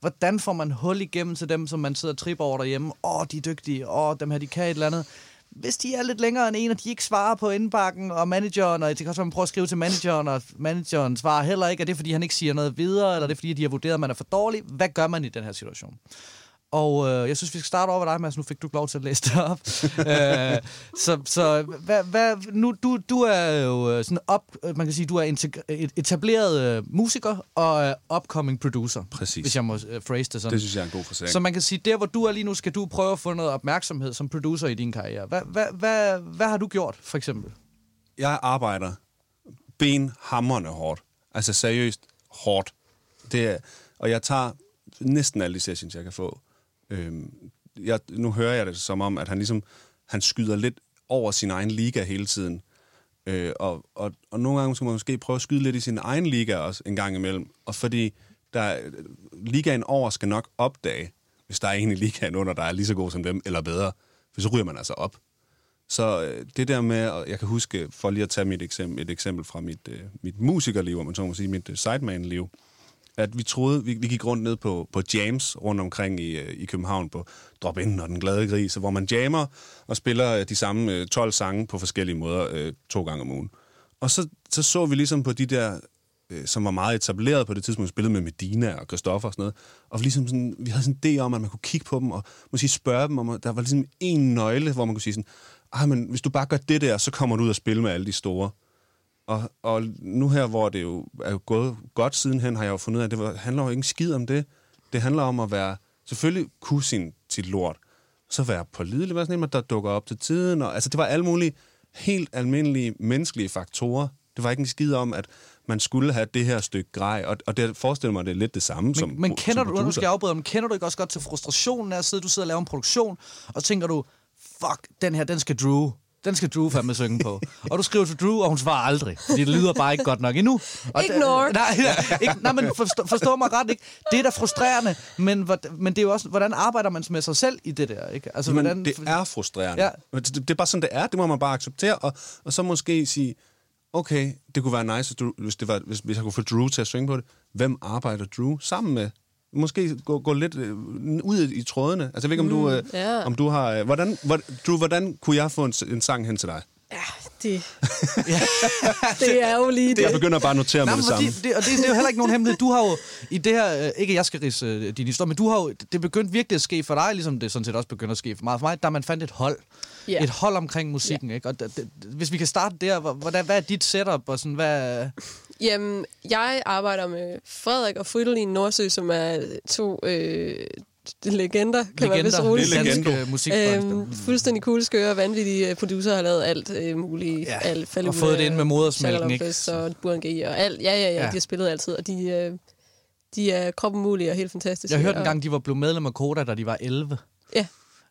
hvordan får man hul igennem til dem, som man sidder og tripper over derhjemme? Åh, oh, de er dygtige. Åh, oh, dem her, de kan et eller andet. Hvis de er lidt længere end en, og de ikke svarer på indbakken, og manageren, og det kan også være, man prøver at skrive til manageren, og manageren svarer heller ikke, er det fordi, han ikke siger noget videre, eller er det fordi, de har vurderet, at man er for dårlig? Hvad gør man i den her situation? Og øh, jeg synes, vi skal starte over ved dig, Mads. Nu fik du lov til at læse det op. øh, så så hvad, hvad, nu, du, du er jo øh, sådan op, øh, man kan sige, du er etableret øh, musiker og øh, upcoming producer. Præcis. Hvis jeg må øh, phrase det sådan. Det synes jeg er en god forsag. Så man kan sige, der hvor du er lige nu, skal du prøve at få noget opmærksomhed som producer i din karriere. Hvad, hvad, hvad, hvad har du gjort, for eksempel? Jeg arbejder benhammerende hårdt. Altså seriøst hårdt. Det er, og jeg tager næsten alle de sessions, jeg kan få. Øh, jeg, nu hører jeg det som om, at han ligesom han skyder lidt over sin egen liga hele tiden. Øh, og, og, og nogle gange skal man måske prøve at skyde lidt i sin egen liga også en gang imellem. Og fordi der, ligaen over skal nok opdage, hvis der er en i ligaen under, der er lige så god som dem, eller bedre. For så ryger man altså op. Så øh, det der med, og jeg kan huske, for lige at tage mit eksempel, et eksempel fra mit, øh, mit musikerliv, om man så må sige, mit øh, sideman-liv, at vi troede, vi, vi gik rundt ned på, på jams rundt omkring i, øh, i København på Drop In og Den Glade Gris, hvor man jammer og spiller øh, de samme øh, 12 sange på forskellige måder øh, to gange om ugen. Og så, så så vi ligesom på de der, som var meget etableret på det tidspunkt, spillede med Medina og Christoffer og sådan noget, og vi, ligesom sådan, vi havde sådan en idé om, at man kunne kigge på dem og måske spørge dem, om at der var ligesom en nøgle, hvor man kunne sige sådan, ah, men hvis du bare gør det der, så kommer du ud og spille med alle de store. Og, og nu her, hvor det jo er gået godt sidenhen, har jeg jo fundet ud af, at det var, handler jo ikke skid om det. Det handler om at være, selvfølgelig kunne sin sit lort, så være pålidelig, være sådan en, der dukker op til tiden. Og, altså, det var alle mulige helt almindelige menneskelige faktorer. Det var ikke en skid om, at man skulle have det her stykke grej, og, og det forestiller mig, det er lidt det samme som Men, men kender som du, nu skal jeg afbryde, men kender du ikke også godt til frustrationen af at sidde, du sidder og laver en produktion, og tænker du, fuck, den her, den skal Drew. Den skal Drew fandme synge på. Og du skriver til Drew, og hun svarer aldrig. Fordi det lyder bare ikke godt nok endnu. Og det- Ignore. Nej, nej, ikke, nej men forstå, forstå mig ret, ikke? Det er da frustrerende, men, men det er jo også, hvordan arbejder man med sig selv i det der, ikke? Altså, Men hvordan, det er frustrerende. Ja. Ja. Det, det er bare sådan, det er. Det må man bare acceptere. Og, og så måske sige, okay, det kunne være nice, hvis, du, hvis, det var, hvis, hvis jeg kunne få Drew til at synge på det. Hvem arbejder Drew sammen med? Måske gå, gå lidt øh, ud i, trådene. Altså, jeg ved ikke, om du, øh, ja. om du har... Øh, hvordan, hvor, Drew, hvordan kunne jeg få en, en sang hen til dig? Ja, det, det er jo lige det. Jeg begynder bare at notere Nej, med det samme. det, og det, det er jo heller ikke nogen hemmelighed. Du har jo i det her, øh, ikke at jeg skal rise øh, din historie, men du har jo, det er begyndt virkelig at ske for dig, ligesom det sådan set også begynder at ske for mig. For mig, da man fandt et hold. Ja. Et hold omkring musikken, ikke? Og det, det, hvis vi kan starte der, hvor- hvordan, hvad er dit setup, og sådan, hvad... Jamen, jeg arbejder med Frederik og Fridolin Nordsø, som er to øh, legender, kan man vist roligt Det er sige. legender. musikbranche. Øhm, fuldstændig cool, skøre, vanvittige øh, producer har lavet alt øh, muligt. Ja, alt, Falde og fået det ind med modersmælken, ikke? Og Burhan G og alt. Ja, ja, ja, Ja. ja, de har spillet altid, og de, øh, de er kroppen mulige og helt fantastiske. Jeg hørte og- engang, de var blevet medlem af Koda, da de var 11. Ja,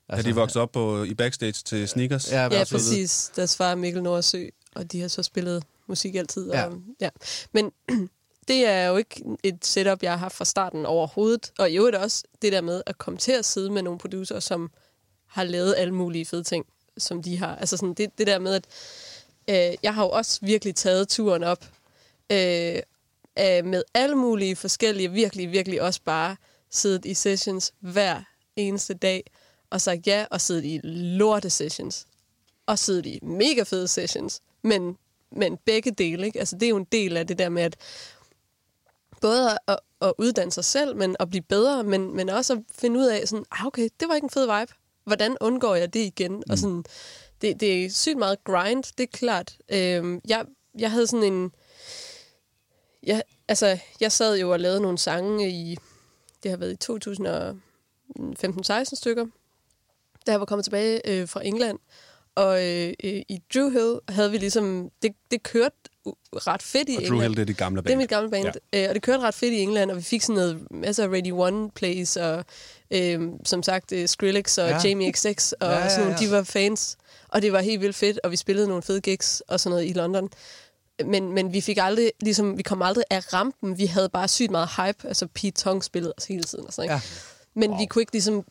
Er de vokset op på, i backstage til sneakers? Ja, ja altså, præcis. Deres far er Mikkel Nordsø, og de har så spillet musik altid. Ja. Og, ja. Men det er jo ikke et setup, jeg har haft fra starten overhovedet. Og i øvrigt også det der med at komme til at sidde med nogle producer, som har lavet alle mulige fede ting, som de har. Altså sådan det, det der med, at øh, jeg har jo også virkelig taget turen op. Øh, øh, med alle mulige forskellige, virkelig, virkelig også bare siddet i sessions hver eneste dag, og sagt ja, og siddet i lorte sessions, og siddet i mega fede sessions, men, men begge dele, ikke? Altså, det er jo en del af det der med, at både at, at uddanne sig selv, men at blive bedre, men, men også at finde ud af, sådan, ah, okay, det var ikke en fed vibe. Hvordan undgår jeg det igen? Mm. Og sådan, det, det er sygt meget grind, det er klart. Øhm, jeg, jeg havde sådan en... Jeg, altså, jeg sad jo og lavede nogle sange i... Det har været i 2015-16 stykker, da jeg var kommet tilbage øh, fra England. Og øh, øh, i Drew Hill havde vi ligesom... Det, det kørte ret fedt i Og England. Drew Hill, det er dit gamle band. Det er mit gamle band. Ja. Øh, og det kørte ret fedt i England, og vi fik sådan noget, masser af Radio One plays, og øh, som sagt øh, Skrillex og Ja. ja. Jamie XX, og Ja, ja, ja, sådan nogle, de var fans. Og det var helt vildt fedt, og vi spillede nogle fede gigs og sådan noget i London. Men, men vi fik aldrig, ligesom, vi kom aldrig af rampen. Vi havde bare sygt meget hype. Altså Pete Tong spillede os hele tiden og sådan, ikke? Ja. Men wow. vi kunne ikke ligesom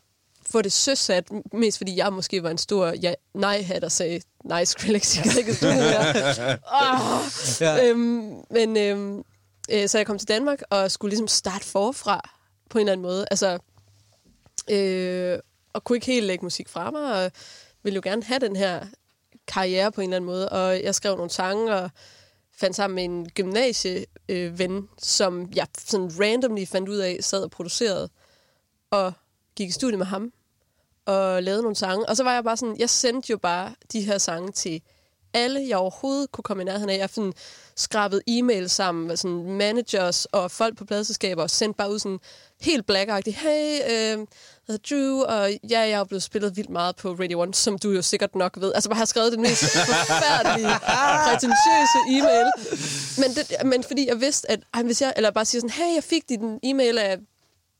få det søsat, mest fordi jeg måske var en stor ja, nej-hat og sagde, nej, Skrillex, jeg kan ikke stå her. oh. Ja. øhm, men øhm, øh, så jeg kom til Danmark og skulle ligesom starte forfra på en eller anden måde. Altså, øh, og kunne ikke helt lægge musik fra mig, og ville jo gerne have den her karriere på en eller anden måde. Og jeg skrev nogle sange, og fandt sammen med en gymnasieven, øh, ven, som jeg sådan randomly fandt ud af, sad og producerede, og gik i studie med ham, og lavede nogle sange. Og så var jeg bare sådan, jeg sendte jo bare de her sange til alle, jeg overhovedet kunne komme i nærheden af. Jeg sådan skrabet e-mail sammen med sådan managers og folk på pladselskaber og sendte bare ud sådan helt blackagtigt. Hey, øh, jeg Drew, og ja, jeg er blevet spillet vildt meget på Radio 1, som du jo sikkert nok ved. Altså bare har skrevet den mest forfærdelige, prætentiøse e-mail. Men, det, men fordi jeg vidste, at ej, hvis jeg, eller bare siger sådan, hey, jeg fik din e-mail af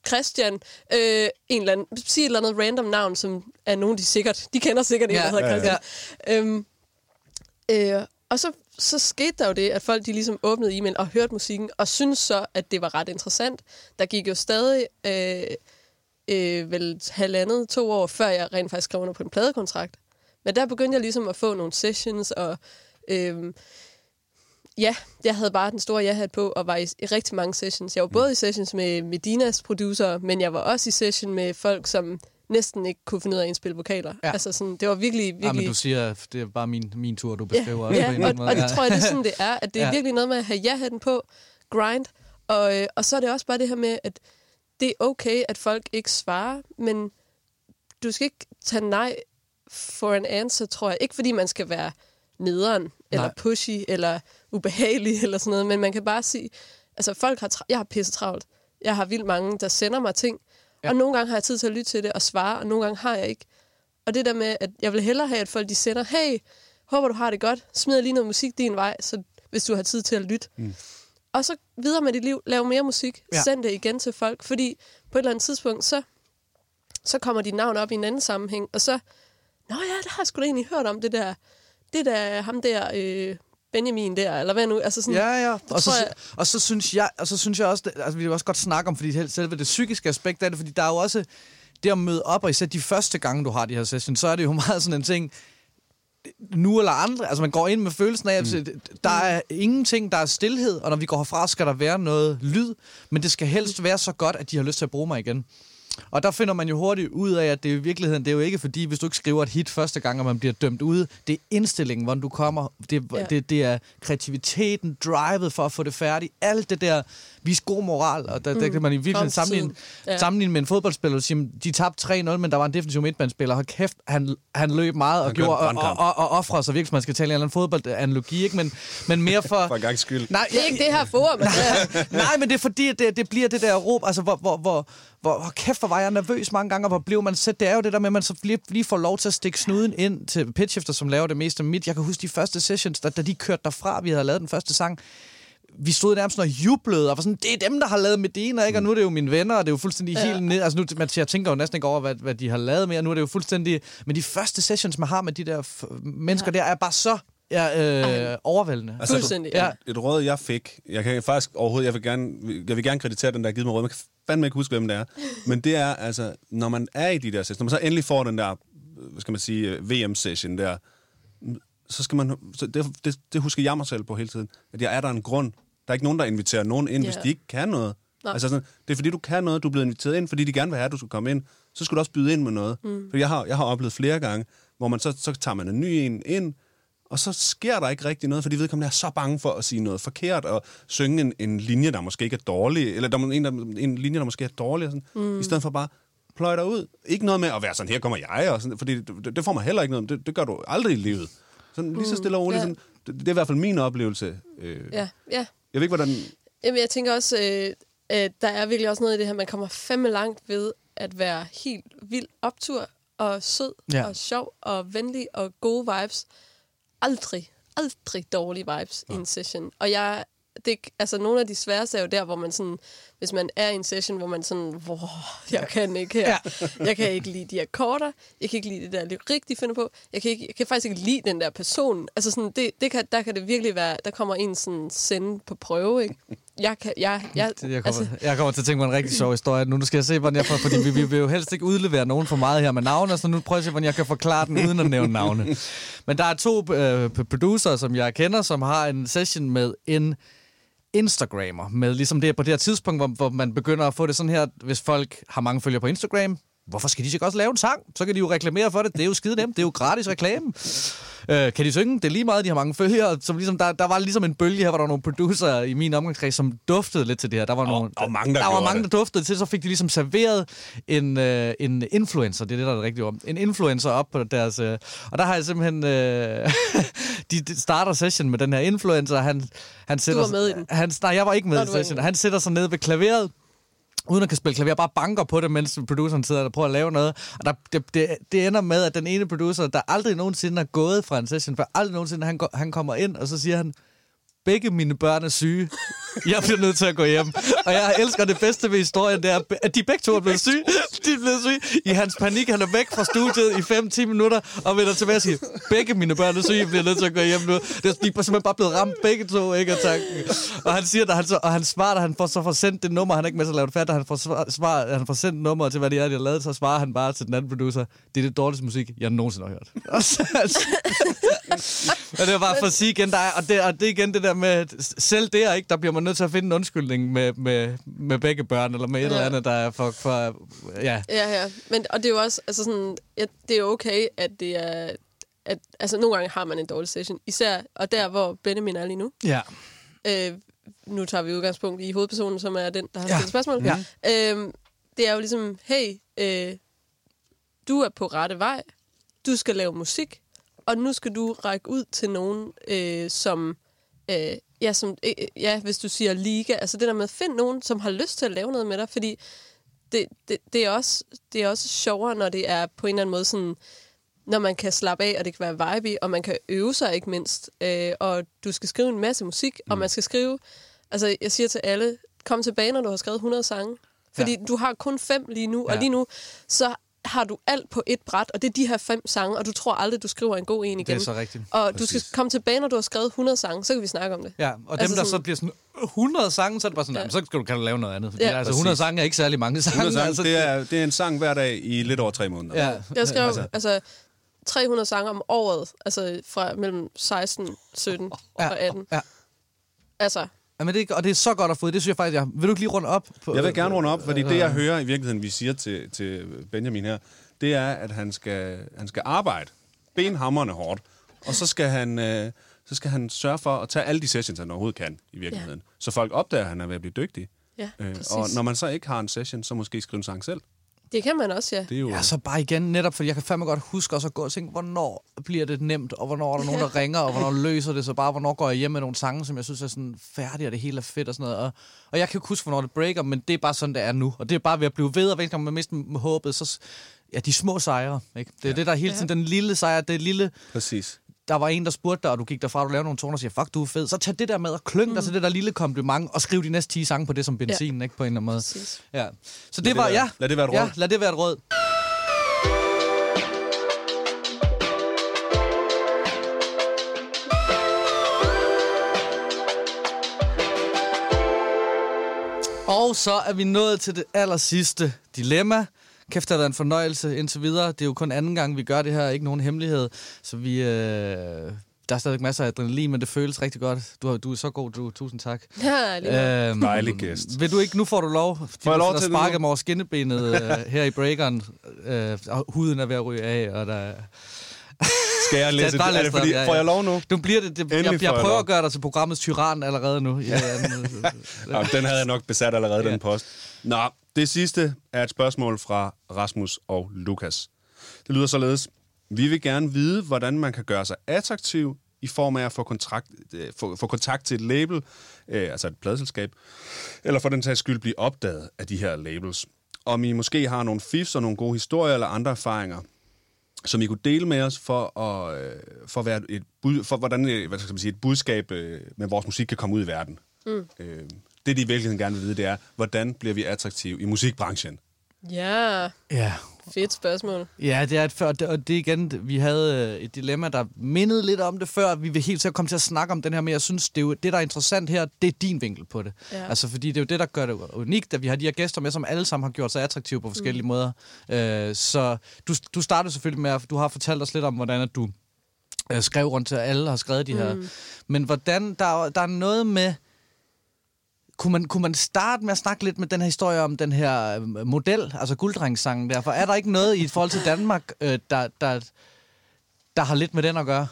Christian, øh, en eller anden, sig et eller andet random navn, som er nogen, de sikkert, de kender sikkert en, Ja, der hedder ja, Christian. Øhm, øh, og så, så skete der jo det, at folk de ligesom åbnede e-mail og hørte musikken, og syntes så, at det var ret interessant. Der gik jo stadig øh, øh, vel halvandet, to år, før jeg rent faktisk skrev under på en pladekontrakt. Men der begyndte jeg ligesom at få nogle sessions, og øh, ja, jeg havde bare den store ja-hat på, og var i, i rigtig mange sessions. Jeg var både i sessions med Medinas producer, men jeg var også i session med folk, som næsten ikke kunne finde ud af at indspille vokaler. Ja. Altså sådan, det var virkelig, virkelig... Ja, men du siger, at det er bare min, min tur, du beskriver også Ja, på en ja eller anden og, måde. og det tror jeg, det er sådan, det er. At det er Ja. virkelig noget med at have ja-hatten på, grind, og, øh, og så er det også bare det her med, at det er okay, at folk ikke svarer, men du skal ikke tage nej for en answer, tror jeg. Ikke fordi man skal være nederen, eller Nej. pushy, eller ubehagelig, eller sådan noget, men man kan bare sige, altså folk har, tra- jeg har pisse travlt. Jeg har vildt mange, der sender mig ting, Ja. og nogle gange har jeg tid til at lytte til det og svare, og nogle gange har jeg ikke. Og det der med, at jeg vil hellere have, at folk de sender, hey, håber du har det godt, smider lige noget musik din vej, så hvis du har tid til at lytte. Mm. Og så videre med dit liv, lav mere musik, ja. send det igen til folk, fordi på et eller andet tidspunkt, så, så kommer dit navn op i en anden sammenhæng, og så, nå ja, det har jeg sgu da egentlig hørt om, det der, det der, ham der, øh, Benjamin der, eller hvad nu, altså sådan, Ja, ja. Og så, jeg- og så synes jeg, og så synes jeg også, det, altså vi vil også godt snakke om, fordi selve det psykiske aspekt af det, fordi der er jo også det at møde op, og især de første gange, du har de her sessions, så er det jo meget sådan en ting, nu eller andre, altså man går ind med følelsen af, at mm. der er ingenting, der er stillhed, og når vi går herfra, skal der være noget lyd, men det skal helst være så godt, at de har lyst til at bruge mig igen. Og der finder man jo hurtigt ud af, at det er i virkeligheden, det er jo ikke fordi, hvis du ikke skriver et hit første gang, og man bliver dømt ude, det er indstillingen, hvordan du kommer, det, ja. Det, det er kreativiteten, drivet for at få det færdigt, alt det der, vis god moral, og der, mm. der kan man i virkeligheden sammenligne, Ja. sammenligne med en fodboldspiller, og sige, de tabte 3-0, men der var en defensiv midtbandspiller, hold kæft, han, han løb meget og, Han gjorde, og, og, og, og offrede sig virkelig, man skal tale en eller anden fodboldanalogi, ikke? Men, men mere for... For en gang skyld. Nej, Det er ikke det her forum, altså. Nej, men det er fordi, at det, det bliver det der råb, altså hvor, hvor, hvor, hvor, hvor kæft, hvor var jeg nervøs mange gange, og hvor blev man sæt. Det er jo det der med, at man så lige, lige får lov til at stikke snuden ind til pitchifter, som laver det meste af mit. Jeg kan huske de første sessions, da, da de kørte derfra, vi havde lavet den første sang, vi stod nærmest og jublede, og var sådan, det er dem, der har lavet Medina, ikke? Og nu er det jo mine venner, og det er jo fuldstændig ja. Helt ned. Altså nu, man, jeg tænker jo næsten ikke over, hvad, hvad de har lavet mere. Nu er det jo fuldstændig... Men de første sessions, man har med de der f- mennesker ja. der, er bare så ja, øh, overvældende. Altså, Fuldstændig, ja. ja. Et råd, jeg fik, jeg kan faktisk overhovedet, jeg vil gerne, jeg vil gerne kreditere den, der har givet mig råd, man kan fandme ikke huske, hvem det er, men det er altså, når man er i de der sessions, når man så endelig får den der, hvad skal man sige, VM-session der, så skal man, så det, det, det husker jeg mig selv på hele tiden, at jeg er der en grund, Der er ikke nogen, der inviterer nogen ind, Ja. hvis de ikke kan noget. Nej. Altså sådan, det er fordi, du kan noget, du er blevet inviteret ind, fordi de gerne vil have, at du skal komme ind. Så skal du også byde ind med noget. Mm. For jeg har, jeg har oplevet flere gange, hvor man så, så tager man en ny en ind, og så sker der ikke rigtig noget, fordi vedkommende er så bange for at sige noget forkert, og synge en, en linje, der måske ikke er dårlig, eller der er en, der, en linje, der måske er dårlig, og sådan, mm. i stedet for bare pløje dig ud. Ikke noget med at være sådan, her kommer jeg, og sådan, fordi det, det får man heller ikke noget, det, det gør du aldrig i livet. Sådan lige så stille og roligt. ja. Sådan, det, det er i hvert fald min oplevelse. Øh, Ja, ja. Jeg ved ikke, hvordan... Jamen, jeg tænker også, øh, at der er virkelig også noget i det her, man kommer fandme langt ved at være helt vild optur, og sød, ja. og sjov, og venlig, og gode vibes. Aldrig, aldrig dårlige vibes ja. i en session. Og jeg, det, altså nogle af de sværeste er jo der, hvor man sådan, hvis man er i en session, hvor man sådan, hvor jeg kan ikke her. Jeg kan ikke lide de akkorder, jeg kan ikke lide det der lyrik, de finder på, jeg kan, ikke, jeg kan faktisk ikke lide den der person. Altså sådan, det, det kan, der kan det virkelig være, der kommer en sådan sende på prøve, ikke? Jeg kan, jeg, jeg, jeg, kommer, altså, jeg kommer til at tænke på en rigtig sjov historie. Nu skal jeg se, hvordan jeg får... Fordi vi, vi vil jo helst ikke udlevere nogen for meget her med navne, så nu prøver jeg at se, hvordan jeg kan forklare den uden at nævne navne. Men der er to øh, producer, som jeg kender, som har en session med en Instagrammer. Med ligesom det på det her tidspunkt, hvor, hvor man begynder at få det sådan her, hvis folk har mange følgere på Instagram, hvorfor skal de så ikke også lave en sang? Så kan de jo reklamere for det. Det er jo skide nemt. Det er jo gratis reklame. Øh, kan de synge? Det er lige meget, de har mange følgere. Som ligesom, der, der var ligesom en bølge her, hvor der var nogle producer i min omgangskreds, som duftede lidt til det her. Der var, nogle, der var mange, der der, var mange, det. der duftede til, så fik de ligesom serveret en, øh, en influencer, det er det, der er det rigtige om, en influencer op på deres... Øh, og der har jeg simpelthen... Øh, de, starter session med den her influencer, han, han sætter... var med i den? Han, nej, jeg var ikke med Nå, i du session. Han sætter sig ned ved klaveret, uden at kan spille klaver, bare banker på det, mens produceren sidder og prøver at lave noget. Og der, det, det, det ender med, at den ene producer, der aldrig nogensinde er gået fra en session, for aldrig nogensinde, han, går, han kommer ind, og så siger han, begge mine børn er syge. Jeg bliver nødt til at gå hjem. Og jeg elsker det bedste ved historien, det er, at de begge to er blevet syge. De er blevet syge. I hans panik, han er væk fra studiet i 5-10 minutter, og vender tilbage og siger, begge mine børn er syge, jeg bliver nødt til at gå hjem nu. Det er, de er simpelthen bare blevet ramt begge to, ikke? Og, tanken. og han siger, at han, så, og han svarer, at han får, så får sendt det nummer, han er ikke med til at lave det færdigt, han får, svar, han får sendt nummer til, hvad det er, de har lavet, så svarer han bare til den anden producer, det er det dårligste musik, jeg nogensinde har hørt. Og så, altså, og det var bare for at sige igen, der er, og, det, og det er igen det der med, at selv der, ikke, der bliver man nødt til at finde en undskyldning med, med, med begge børn, eller med et Ja. eller andet, der er for, for ja. Ja, ja. Men, og det er jo også, altså sådan, ja, det er okay, at det er, at, altså nogle gange har man en dårlig session. Især, og der, hvor Benjamin er lige nu. Ja. Øh, nu tager vi udgangspunkt i hovedpersonen, som er den, der har Ja. stillet spørgsmål. Ja. Øh, det er jo ligesom, hey, øh, du er på rette vej, du skal lave musik, og nu skal du række ud til nogen, øh, som, øh, ja, som, øh, ja, hvis du siger liga, altså det der med at finde nogen, som har lyst til at lave noget med dig, fordi det, det, det, er også, det er også sjovere, når det er på en eller anden måde sådan, når man kan slappe af, og det kan være vibe og man kan øve sig ikke mindst, øh, og du skal skrive en masse musik, mm. og man skal skrive, altså jeg siger til alle, kom tilbage, når du har skrevet 100 sange, fordi ja. du har kun fem lige nu, ja. og lige nu, så har du alt på et bræt, og det er de her fem sange, og du tror aldrig, du skriver en god en igen. Det er så rigtigt. Og du Præcis. skal komme tilbage, når du har skrevet 100 sange, så kan vi snakke om det. Ja, og dem, Altså der så sådan- bliver sådan 100 sange, så er det bare sådan, Ja. så skal du, kan du lave noget andet. Fordi, Ja. altså 100 Præcis. sange er ikke særlig mange sange. 100 sange, altså, det, er, det er en sang hver dag i lidt over tre måneder. Ja. Jeg skrev Altså- altså, altså 300 sange om året, altså fra mellem 16, 17 Ja. og 18. Ja. Altså, Ja, men det, og det er så godt at få. Det synes jeg faktisk, jeg... Vil du ikke lige runde op? På, Jeg vil gerne runde op, fordi det, jeg hører i virkeligheden, vi siger til, til Benjamin her, det er, at han skal, han skal arbejde benhammerne hårdt, og så skal han... Øh, så skal han sørge for at tage alle de sessions, han overhovedet kan i virkeligheden. Ja. Så folk opdager, at han er ved at blive dygtig. ja, Øh, præcis. og når man så ikke har en session, så måske skrive en sang selv. Det kan man også, ja. Det er jo... Ja, så bare igen, netop fordi jeg kan fandme godt huske også at gå og tænke, hvornår bliver det nemt, og hvornår er der nogen, der ringer, og hvornår løser det så bare, hvornår går jeg hjem med nogle sange, som jeg synes er sådan færdige, og det hele er fedt og sådan noget. Og, og jeg kan ikke huske, hvornår det breaker, men det er bare sådan, det er nu. Og det er bare ved at blive ved, og hver gang man mister håbet, så... Ja, de små sejre, ikke? Det er ja. det, der er hele tiden, den lille sejr, det lille... Præcis. Der var en, der spurgte dig, og du gik derfra, og du lavede nogle toner og siger, fuck, du er fed. Så tag det der med og klyng mm. dig til det der lille kompliment, og skriv de næste 10 sange på det som benzin, ja. ikke? På en eller anden måde. Præcis. Ja. Så det, det var, være- ja. lad det være et Ja, råd. lad det være et råd. Og så er vi nået til det aller sidste dilemma. Kæft, det har været en fornøjelse indtil videre. Det er jo kun anden gang, vi gør det her. Ikke nogen hemmelighed. Så vi... Øh, der er stadig masser af adrenalin, men det føles rigtig godt. Du, du er så god, du. Tusind tak. Ja, lige Øhm, Dejlig gæst. Vil du ikke, nu får du lov. Får jeg lov til det nu? sparker mig over skinnebenet øh, her i breakeren. Øh, og huden er ved at ryge af, og der... Skal jeg læse det? Er det fordi, ja, ja. får jeg lov nu? Du bliver det, det Endelig jeg, jeg jeg prøver lov. at gøre dig til programmets tyran allerede nu. Ja, ja, nu- Ja, den havde jeg nok besat allerede, Ja. den post. Nå, det sidste er et spørgsmål fra Rasmus og Lukas. Det lyder således. Vi vil gerne vide, hvordan man kan gøre sig attraktiv i form af at få, kontrakt, øh, få, få kontakt til et label, øh, altså et pladselskab, eller for den sags skyld blive opdaget af de her labels. Om I måske har nogle fifs og nogle gode historier eller andre erfaringer, som I kunne dele med os for at, øh, for at være et bud, for hvordan øh, hvad skal man sige, et budskab øh, med vores musik kan komme ud i verden. Mm. Øh, det, de i virkeligheden gerne vil vide, det er, hvordan bliver vi attraktive i musikbranchen? Ja, ja. fedt spørgsmål. Ja, det er et før, og det er igen, vi havde øh, et dilemma, der mindede lidt om det før. Vi vil helt sikkert komme til at snakke om den her, men jeg synes, det, er jo, det der er interessant her, det er din vinkel på det. Ja. Altså, fordi det er jo det, der gør det unikt, at vi har de her gæster med, som alle sammen har gjort sig attraktive på forskellige mm. måder. Øh, så du, du startede selvfølgelig med, at du har fortalt os lidt om, hvordan at du øh, skrev rundt til alle har skrevet de her. Men hvordan, der, er- der er noget med... Kunne man, kunne man starte med at snakke lidt med den her historie om den her øh, model, altså gulddrengssangen der? For er der ikke noget i forhold til Danmark, øh, der, der, der har lidt med den at gøre?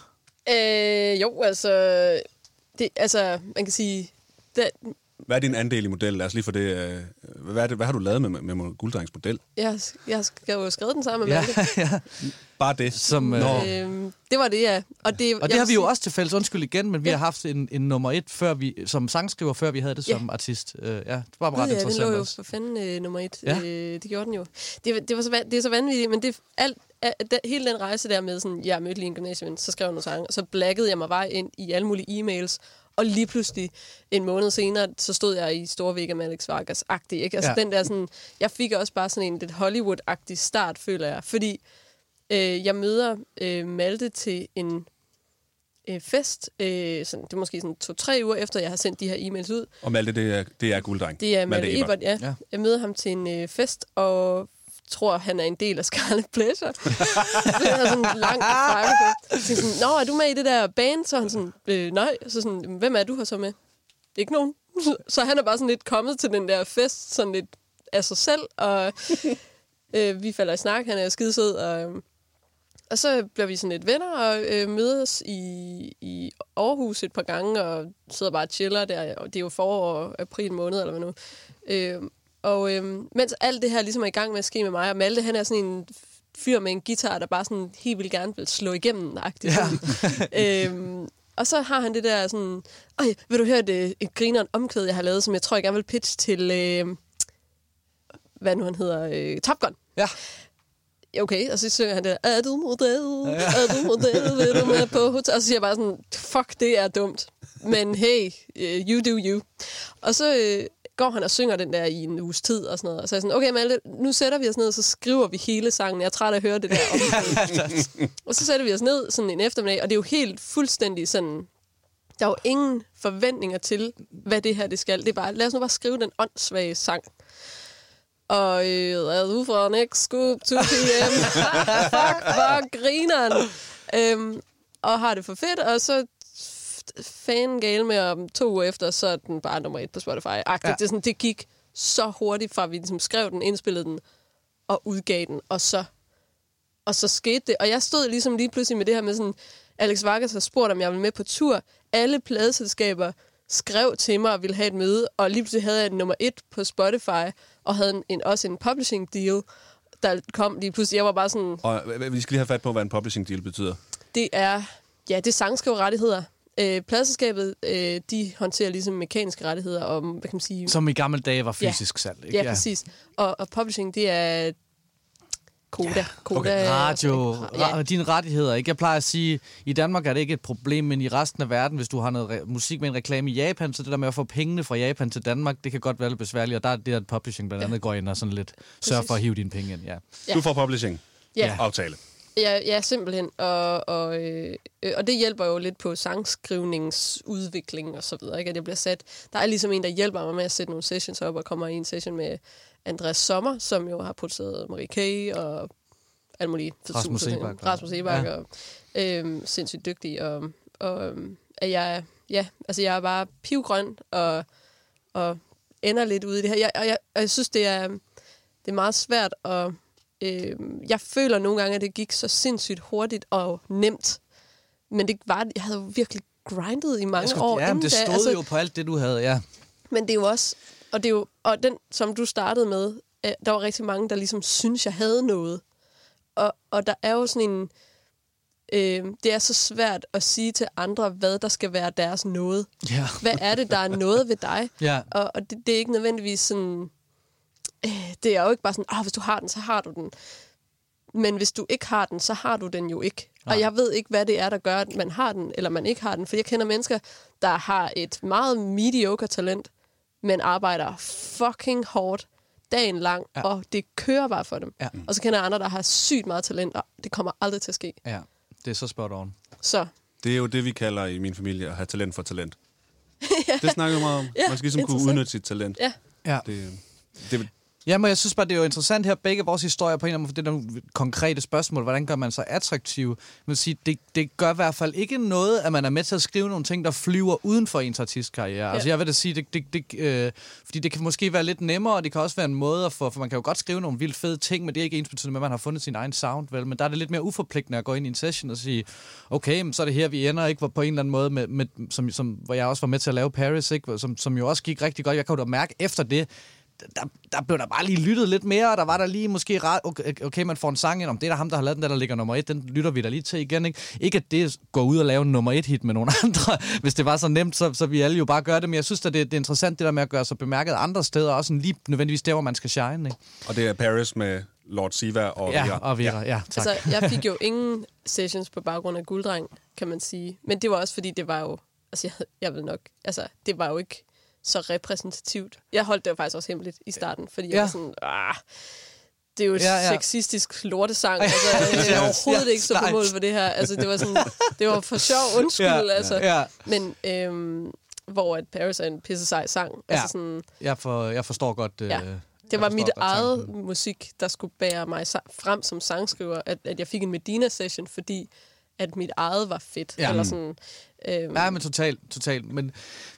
Øh, jo, altså, det, altså, man kan sige, det, hvad er din andel i modellen? Lad os lige få det. Øh, hvad, er det, hvad har du lavet med, med, med Gulddrengs model? jeg, jeg har jo skrevet den sammen med Ja, Malte. ja. Bare det. Som, øh. Øhm, det var det, ja. Og det, Og det har vi jo sige- også til fælles. Undskyld igen, men vi Ja. har haft en, en nummer et før vi, som sangskriver, før vi havde det Ja. som artist. Øh, ja, det var ret ja, den interessant lå jo også. for fanden øh, nummer et. Ja. Ja. Øh, det gjorde den jo. Det, det, var så, det er så vanvittigt, men det, alt, hele den rejse der med, sådan, jeg mødte lige en gymnasieven, så skrev jeg nogle sange, og så blaggede jeg mig vej ind i alle mulige e-mails, og lige pludselig en måned senere, så stod jeg i Storvæg med Alex Vargas-agtig. Ikke? Altså Ja. den der sådan, jeg fik også bare sådan en lidt Hollywood-agtig start, føler jeg. Fordi øh, jeg møder øh, Malte til en øh, fest, øh, sådan, det er måske sådan to-tre uger efter, jeg har sendt de her e-mails ud, Og Malte, det er, det er Gulddreng. det er Malte Ebert. Ebert, ja. Ja. ja. Jeg møder ham til en øh, fest, og tror, han er en del af Scarlet Pleasure. det er sådan en lang frakke. Så sådan, Nå, er du med i det der band? Så han sådan, øh, nej. Så sådan, hvem er du her så med? Ikke nogen. Så han er bare sådan lidt kommet til den der fest, sådan lidt af sig selv, og øh, vi falder i snak, han er skidesød, og, og så bliver vi sådan lidt venner, og øh, mødes i, i Aarhus et par gange, og sidder bare og chiller der, og det er jo forår, april måned, eller hvad nu. Øh, og øh, mens alt det her ligesom er i gang med at ske med mig, og Malte, han er sådan en fyr med en guitar, der bare sådan helt vildt gerne vil slå igennem agtigt. Ja. øhm, og så har han det der sådan, Øj, vil du høre det, et grineren omkvæd, jeg har lavet, som jeg tror, jeg gerne vil pitche til, øh, hvad nu han hedder, øh, Top Gun. Ja. Okay, og så synger han det, er du model, er du model, vil du med på hotel? Og så siger jeg bare sådan, fuck, det er dumt. Men hey, uh, you do you. Og så øh, går han og synger den der i en uges tid og sådan noget. Og så er jeg sådan, okay Malte, nu sætter vi os ned, og så skriver vi hele sangen. Jeg er træt af at høre det der. Og så sætter vi os ned sådan en eftermiddag, og det er jo helt fuldstændig sådan... Der er jo ingen forventninger til, hvad det her det skal. Det er bare, lad os nu bare skrive den åndssvage sang. Og øh, er du fra Next Scoop 2 PM? Fuck, hvor grineren. Øhm, og har det for fedt, og så fan gale med om to uger efter, så er den bare nummer et på Spotify. Ja. Ja. Det, sådan, det gik så hurtigt, fra vi ligesom skrev den, indspillede den og udgav den, og så, og så skete det. Og jeg stod ligesom lige pludselig med det her med sådan, Alex Vargas har spurgt, om jeg ville med på tur. Alle pladeselskaber skrev til mig og ville have et møde, og lige pludselig havde jeg nummer et på Spotify, og havde en, en, også en publishing deal, der kom lige pludselig. Jeg var bare sådan, Og øh, vi skal lige have fat på, hvad en publishing deal betyder. det er, ja, det er sangskriverettigheder. Øh, pladselskabet, øh, de håndterer ligesom mekaniske rettigheder om, hvad kan man sige... Som i gamle dage var fysisk salg. Ikke? ja, præcis. Og, og publishing, det er Koda. Koda Okay. Radio, Ja. ra- dine rettigheder. Ikke? Jeg plejer at sige, i Danmark er det ikke et problem, men i resten af verden, hvis du har noget re- musik med en reklame i Japan, så det der med at få pengene fra Japan til Danmark, det kan godt være lidt besværligt, og der er det, at publishing blandt andet går ind og sådan lidt sørger for at hive dine penge ind. Ja. Ja. Du får publishing. Ja. Aftale. Ja, ja, simpelthen. Og, og, øh, øh, og det hjælper jo lidt på sangskrivningsudvikling og så videre, ikke? At jeg bliver sat... Der er ligesom en, der hjælper mig med at sætte nogle sessions op, og kommer i en session med Andreas Sommer, som jo har produceret Marie K. og alle mulige... Rasmus Sebak. Rasmus Sebak, Ja. og øhm, sindssygt dygtig. Og, og øhm, at jeg, ja, altså jeg er bare pivgrøn og, og ender lidt ude i det her. Jeg, og, jeg, og jeg synes, det er, det er meget svært at... Øh, jeg føler nogle gange, at det gik så sindssygt hurtigt og nemt. Men det var, jeg havde jo virkelig grindet i mange skulle, år. ja, det da. stod altså, jo på alt det, du havde, ja. Men det er jo også... Og, det er jo, og den, som du startede med, øh, der var rigtig mange, der ligesom synes, jeg havde noget. Og, og der er jo sådan en... Øh, det er så svært at sige til andre, hvad der skal være deres noget. Ja. Hvad er det, der er noget ved dig? Ja. Og, og det, det er ikke nødvendigvis sådan... Øh, det er jo ikke bare sådan, ah, hvis du har den, så har du den. Men hvis du ikke har den, så har du den jo ikke. Nej. Og jeg ved ikke, hvad det er, der gør, at man har den, eller man ikke har den. For jeg kender mennesker, der har et meget mediocre talent, men arbejder fucking hårdt dagen lang, ja. og det kører bare for dem. Ja. Og så kender jeg andre, der har sygt meget talent, og det kommer aldrig til at ske. Ja, det er så spot on. Så Det er jo det, vi kalder i min familie at have talent for talent. Det snakker vi meget om. Ja, Man skal ligesom kunne udnytte sit talent. ja, Ja. Det, det, Jamen, jeg synes bare, det er jo interessant her, begge vores historier på en eller anden måde, for det er nogle konkrete spørgsmål. Hvordan gør man sig attraktiv? Man sige, det, det gør i hvert fald ikke noget, at man er med til at skrive nogle ting, der flyver uden for ens artistkarriere. Ja. Altså, jeg vil da sige, det, det, det, øh, fordi det kan måske være lidt nemmere, og det kan også være en måde at få, for man kan jo godt skrive nogle vildt fede ting, men det er ikke ens betydende med, at man har fundet sin egen sound, vel? Men der er det lidt mere uforpligtende at gå ind i en session og sige, okay, men så er det her, vi ender, ikke? På en eller anden måde, med, med, som, som, hvor jeg også var med til at lave Paris, ikke? Som, som jo også gik rigtig godt. Jeg kan jo da mærke efter det, der, der blev der bare lige lyttet lidt mere, og der var der lige måske okay, okay, man får en sang ind, om det er der ham, der har lavet den der, der ligger nummer et, den lytter vi da lige til igen, ikke? Ikke at det går ud og lave en nummer et hit med nogle andre, hvis det var så nemt, så, så vi alle jo bare gør det, men jeg synes at det, det er interessant, det der med at gøre sig bemærket andre steder, også sådan lige nødvendigvis der, hvor man skal shine, ikke? og det er Paris med Lord Siva og Ja, Vera. og Vera, ja, ja tak. altså jeg fik jo ingen sessions på baggrund af gulddreng, kan man sige. Men det var også, fordi det var jo, altså jeg, jeg ved nok, altså det var jo ikke så repræsentativt. Jeg holdt det jo faktisk også hemmeligt i starten, fordi ja. jeg Ja. var sådan, ah, det er jo Ja, ja, ja. ja. sexistisk lortesang. Altså, jeg er Ja, overhovedet ja, ikke så på mål for det her. Altså, det var, sådan, det var for sjov undskyld, Ja, ja, altså. ja. Men øhm, hvor at Paris er en pisse sej sang. Ja. Altså sådan, Jeg, for, jeg forstår godt... Ja. Øh, det jeg var mit eget tanken. musik, der skulle bære mig frem som sangskriver, at, at jeg fik en Medina-session, fordi at mit eget var fedt. Ja. Eller sådan, øhm, Ja, men totalt, totalt. Men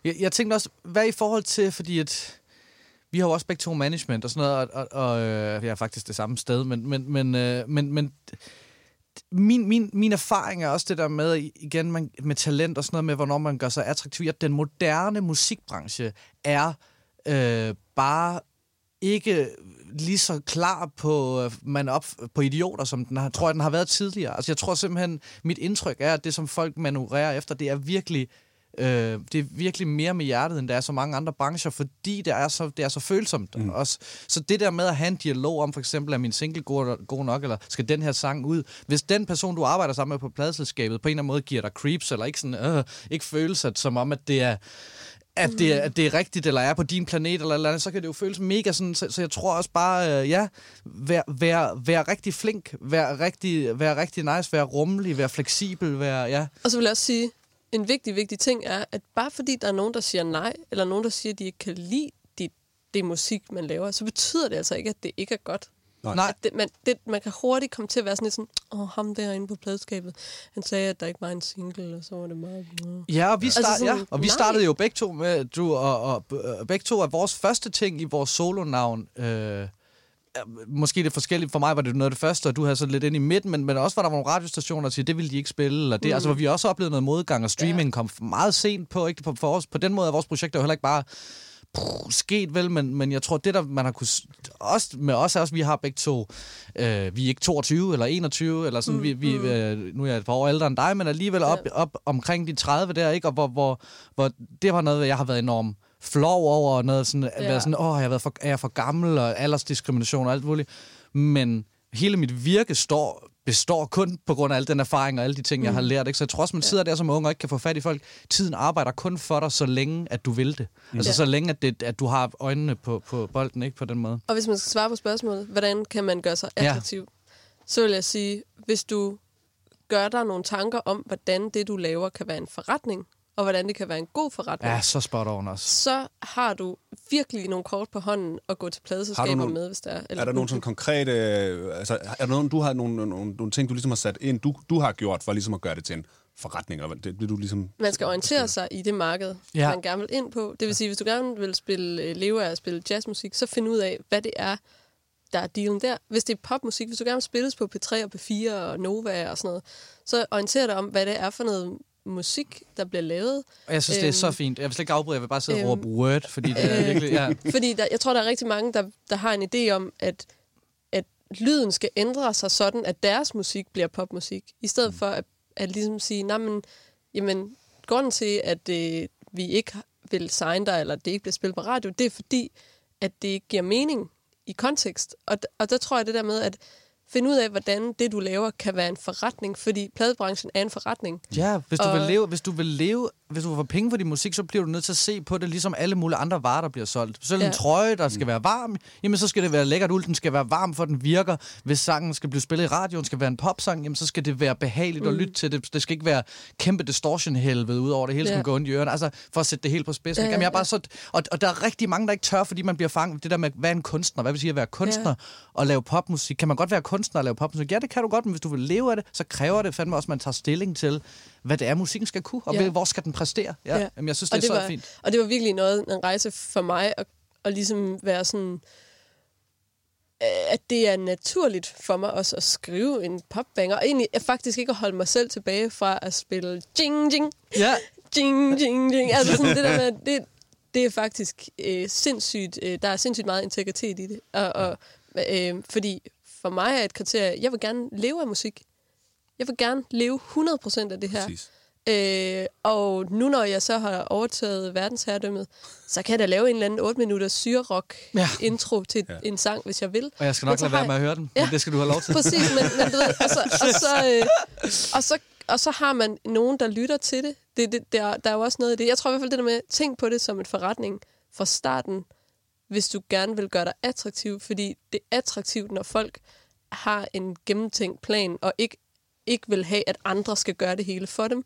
jeg, jeg tænkte også, hvad i forhold til, fordi at vi har jo også begge to management og sådan noget, og, og, og øh, jeg er faktisk det samme sted, men, men, men, øh, men, men min, min, min erfaring er også det der med, igen man, med talent og sådan noget med, hvornår man gør sig attraktiv. At den moderne musikbranche er øh, bare ikke lige så klar på, øh, man op på idioter, som den har, tror jeg, den har været tidligere. Altså, jeg tror simpelthen, mit indtryk er, at det, som folk manøvrerer efter, det er virkelig Øh, det er virkelig mere med hjertet, end der er så mange andre brancher, fordi det er så, det er så følsomt mm. også. Så det der med at have en dialog om, for eksempel, er min single god, god nok, eller skal den her sang ud? Hvis den person, du arbejder sammen med på pladselskabet, på en eller anden måde giver dig creeps, eller ikke, sådan, øh, ikke føles at, som om, at det er at det, er, at det er rigtigt, eller er på din planet, eller, eller andet, så kan det jo føles mega sådan, så, så jeg tror også bare, øh, ja, vær, vær, vær rigtig flink, vær rigtig, vær rigtig nice, vær rummelig, vær fleksibel, vær, ja. Og så vil jeg også sige, en vigtig, vigtig ting er, at bare fordi der er nogen, der siger nej, eller nogen, der siger, at de ikke kan lide det, det musik, man laver, så betyder det altså ikke, at det ikke er godt. Nej. Nej. At det, man, det, man kan hurtigt komme til at være sådan lidt sådan, åh, ham derinde på pladskabet, han sagde, at der ikke var en single, og så var det meget... Uh. Ja, og vi, start, Altså altså sådan, ja, og vi nej. startede jo begge to med, du, og, og, og begge to af vores første ting i vores solonavn, øh, måske det forskelligt. For mig var det noget af det første, og du havde så lidt ind i midten, men, men også var der nogle radiostationer, der siger, det ville de ikke spille. Eller det, mm. Altså, hvor vi også oplevede noget modgang, og streaming ja. kom meget sent på. Ikke? På, for os, på den måde er vores projekt jo heller ikke bare pff, sket vel, men, men jeg tror, det der man har kunne... Også, med os er også, vi har begge to... Øh, vi er ikke 22 eller 21, eller sådan, mm, vi, vi, øh, nu er jeg et par år ældre end dig, men alligevel op, op omkring de 30 der, ikke? Og hvor, hvor, hvor det var noget, jeg har været enormt flov over, og noget sådan, ja. Ja. været sådan, åh, jeg har været for, er jeg for gammel, og aldersdiskrimination og alt muligt. Men hele mit virke står, består kun på grund af al den erfaring og alle de ting, mm. jeg har lært. Ikke? Så jeg tror også, man sidder der som ung og ikke kan få fat i folk. Tiden arbejder kun for dig, så længe, at du vil det. Mm. Altså Ja. så længe, at, det, at du har øjnene på, på bolden, ikke på den måde. Og hvis man skal svare på spørgsmålet, hvordan kan man gøre sig Ja. attraktiv, så vil jeg sige, hvis du gør dig nogle tanker om, hvordan det, du laver, kan være en forretning, og hvordan det kan være en god forretning, Ja, så spot on også. så har du virkelig nogle kort på hånden at gå til pladeselskaber nogle- med, hvis der er. Er der nogle sådan konkrete... øh, Altså, er der nogen, du har nogle, nogle, nogle ting, du ligesom har sat ind, du, du har gjort for ligesom at gøre det til en forretning? Og det, det du ligesom... Man skal orientere sig i det marked, Ja. ja. man gerne vil ind på. Det vil sige, hvis du gerne vil spille, øh, leve af at spille jazzmusik, så find ud af, hvad det er, der er dealen der. Hvis det er popmusik, hvis du gerne vil spilles på P3 og P4 og Nova og sådan noget, så orienter dig om, hvad det er for noget musik, der bliver lavet. Og jeg synes, det er så Øhm, fint. Jeg vil slet ikke afbryde, jeg vil bare sidde og øhm, råbe word, fordi det er øh, virkelig... Ja. Fordi der, jeg tror, der er rigtig mange, der, der har en idé om, at, at lyden skal ændre sig sådan, at deres musik bliver popmusik. I stedet for at, at ligesom sige, nej, men, jamen, grunden til, at øh, vi ikke vil signe dig, eller det ikke bliver spillet på radio, det er fordi, at det giver mening i kontekst. Og, og der tror jeg det der med, at finde ud af, hvordan det, du laver, kan være en forretning, fordi pladebranchen er en forretning. Ja, hvis du, Og- vil leve, hvis du vil leve, hvis du vil få penge for din musik, så bliver du nødt til at se på det, ligesom alle mulige andre varer, der bliver solgt. Selv en Ja. trøje, der skal være varm, jamen så skal det være lækkert uld, den skal være varm, for den virker. Hvis sangen skal blive spillet i radioen, skal være en popsang, jamen så skal det være behageligt mm. at lytte til det. Det skal ikke være kæmpe distortion-helvede ud over det hele, Ja. gå ondt i ørerne. Altså, for at sætte det helt på spidsen. Ja, Ja, jamen, jeg er ja, bare så, og, og der er rigtig mange, der ikke tør, fordi man bliver fanget. Det der med, hvad er en kunstner? Hvad vil sige at være kunstner og lave popmusik? Kan man godt være kunstner og lave popmusik? Ja, det kan du godt, men hvis du vil leve af det, så kræver det fandme også, at man tager stilling til, hvad det er, musikken skal kunne, og Ja. hvor skal den præstere. Ja. Ja. ja. Jamen, jeg synes, Og det er så var, fint. Og det var virkelig noget, en rejse for mig, at, at ligesom være sådan, øh, at det er naturligt for mig også at skrive en popbanger, og egentlig er faktisk ikke at holde mig selv tilbage fra at spille jing, jing, Ja, jing, jing, jing. Altså sådan det der med, det, det er faktisk øh, sindssygt, øh, der er sindssygt meget integritet i det. Og, og, øh, fordi for mig er et kriterie, jeg vil gerne leve af musik. Jeg vil gerne leve 100% af det her. Præcis. Øh, og nu når jeg så har overtaget verdensherredømmet, så kan jeg da lave en eller anden 8 minutters syrerock Ja. intro til Ja. en sang, hvis jeg vil. og jeg skal nok lade være med at høre den, Ja. men det skal du have lov til. Præcis, men, men du ved, og så, og, så, øh, og, så, og så har man nogen, der lytter til det. det, det der, der er jo også noget i det. Jeg tror i hvert fald det der med, tænk på det som en forretning fra starten, hvis du gerne vil gøre dig attraktiv, fordi det er attraktivt, når folk har en gennemtænkt plan, og ikke, ikke vil have, at andre skal gøre det hele for dem.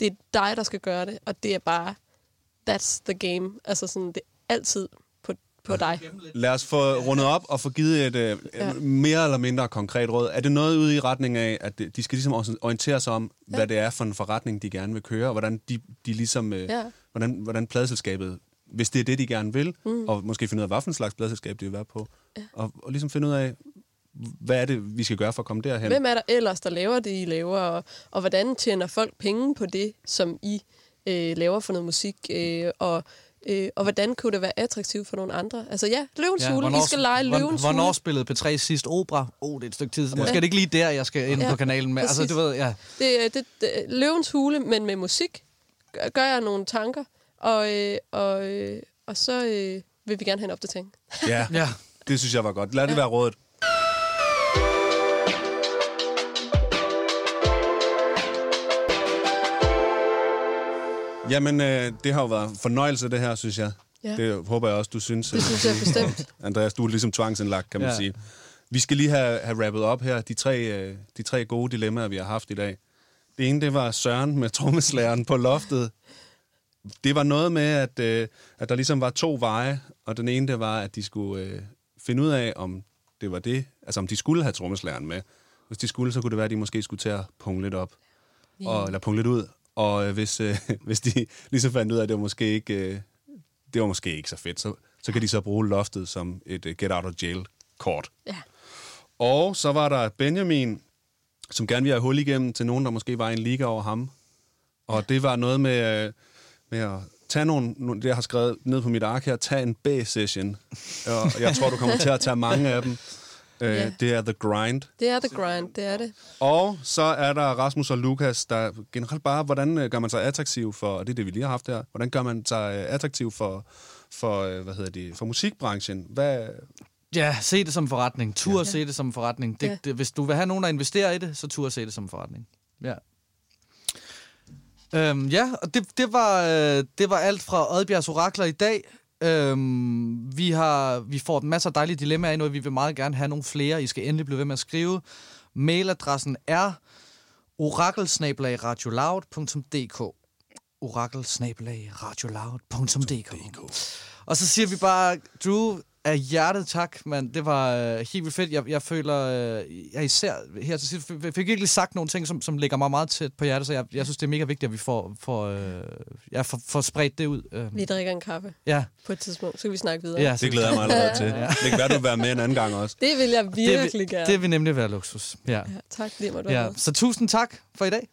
Det er dig, der skal gøre det, og det er bare, that's the game. Altså sådan, det er altid på, på dig. Lad os få rundet op og få givet et øh, Ja. mere eller mindre konkret råd. Er det noget ude i retning af, at de skal ligesom orientere sig om, ja. hvad det er for en forretning, de gerne vil køre, og hvordan de, de ligesom, øh, Ja. hvordan, hvordan pladeselskabet, hvis det er det, de gerne vil, mm. og måske finde ud af, hvad for en slags pladeselskab de vil være på, ja. og, og ligesom finde ud af, hvad er det, vi skal gøre for at komme derhen. Hvem er der ellers, der laver det, I laver, og, og hvordan tjener folk penge på det, som I øh, laver for noget musik, øh, og, øh, og hvordan kunne det være attraktivt for nogle andre? Altså ja, Løvens ja, Hule, I skal lege hvornår- Løvens Hvornår Hule. spillede P3 sidst opera? Oh, det er et stykke tid. Måske Ja. er det ikke lige der, jeg skal ind Ja, på kanalen med. Altså, du ved, ja. Det, er- det, det, Løvens Hule, men med musik, gør jeg nogle tanker, og, øh, og, øh, og så øh, vil vi gerne have en opdatering. Ja, ja. det synes jeg var godt. Lad det være rådet. Jamen, øh, det har jo været en fornøjelse, det her, synes jeg. Ja. Det håber jeg også, du synes. Det synes jeg bestemt. Andreas, du er ligesom tvangsindlagt, kan man Ja. sige. Vi skal lige have, have rappet op her, de tre, øh, de tre gode dilemmaer, vi har haft i dag. Det ene, det var Søren med trommeslæren på loftet. Det var noget med, at, øh, at der ligesom var to veje, og den ene, det var, at de skulle øh, finde ud af, om det var det, altså om de skulle have trommeslæren med. Hvis de skulle, så kunne det være, at de måske skulle til at punge lidt op, og, eller punge lidt ud. Og øh, hvis, øh, hvis de ligesom fandt ud af, at det var måske ikke, øh, det var måske ikke så fedt, så, så kan de så bruge loftet som et øh, get out of jail kort. Ja. Og så var der Benjamin, som gerne ville have hul igennem til nogen, der måske var i en liga over ham. Og det var noget med, øh, med at tage nogle, nogle, det jeg har skrevet ned på mit ark her, tage en B-session. Og jeg tror, du kommer til at tage mange af dem. Øh, Ja. Det er The Grind. Det er the grind, det er det. Og så er der Rasmus og Lukas, der generelt bare, hvordan øh, gør man sig attraktiv for, og det er det, vi lige har haft her, hvordan gør man sig øh, attraktiv for, for, øh, hvad hedder det, for musikbranchen? Hvad, Ja, se det som forretning. Tur ja. se det som forretning. Det, Ja. det, hvis du vil have nogen, der investerer i det, så tur se det som forretning. Ja. Øhm, ja, og det, det, var, øh, det var alt fra Oddbjergs Orakler i dag. Øhm, vi, har, vi får masser af dejlige dilemmaer ind, og vi vil meget gerne have nogle flere. I skal endelig blive ved med at skrive. Mailadressen er orakelsnabelagradioloud.dk orakelsnabelag.radioloud.dk Og så siger vi bare, Drew, af hjertet tak, mand. Det var øh, helt vildt fedt. Jeg, jeg føler, øh, jeg især her til sidst, fik virkelig sagt nogle ting, som, som ligger mig meget tæt på hjertet, så jeg, jeg synes, det er mega vigtigt, at vi får, får, øh, ja, får, får spredt det ud. Øh, Vi drikker en kaffe ja, på et tidspunkt, så kan vi snakke videre. ja, Det glæder jeg mig allerede til. Det kan være, du vil være med en anden gang også. Det vil jeg det, virkelig vil, gerne. det vil nemlig være luksus. Ja. Ja, tak, fordi jeg måtte Ja. med. Så tusind tak for i dag.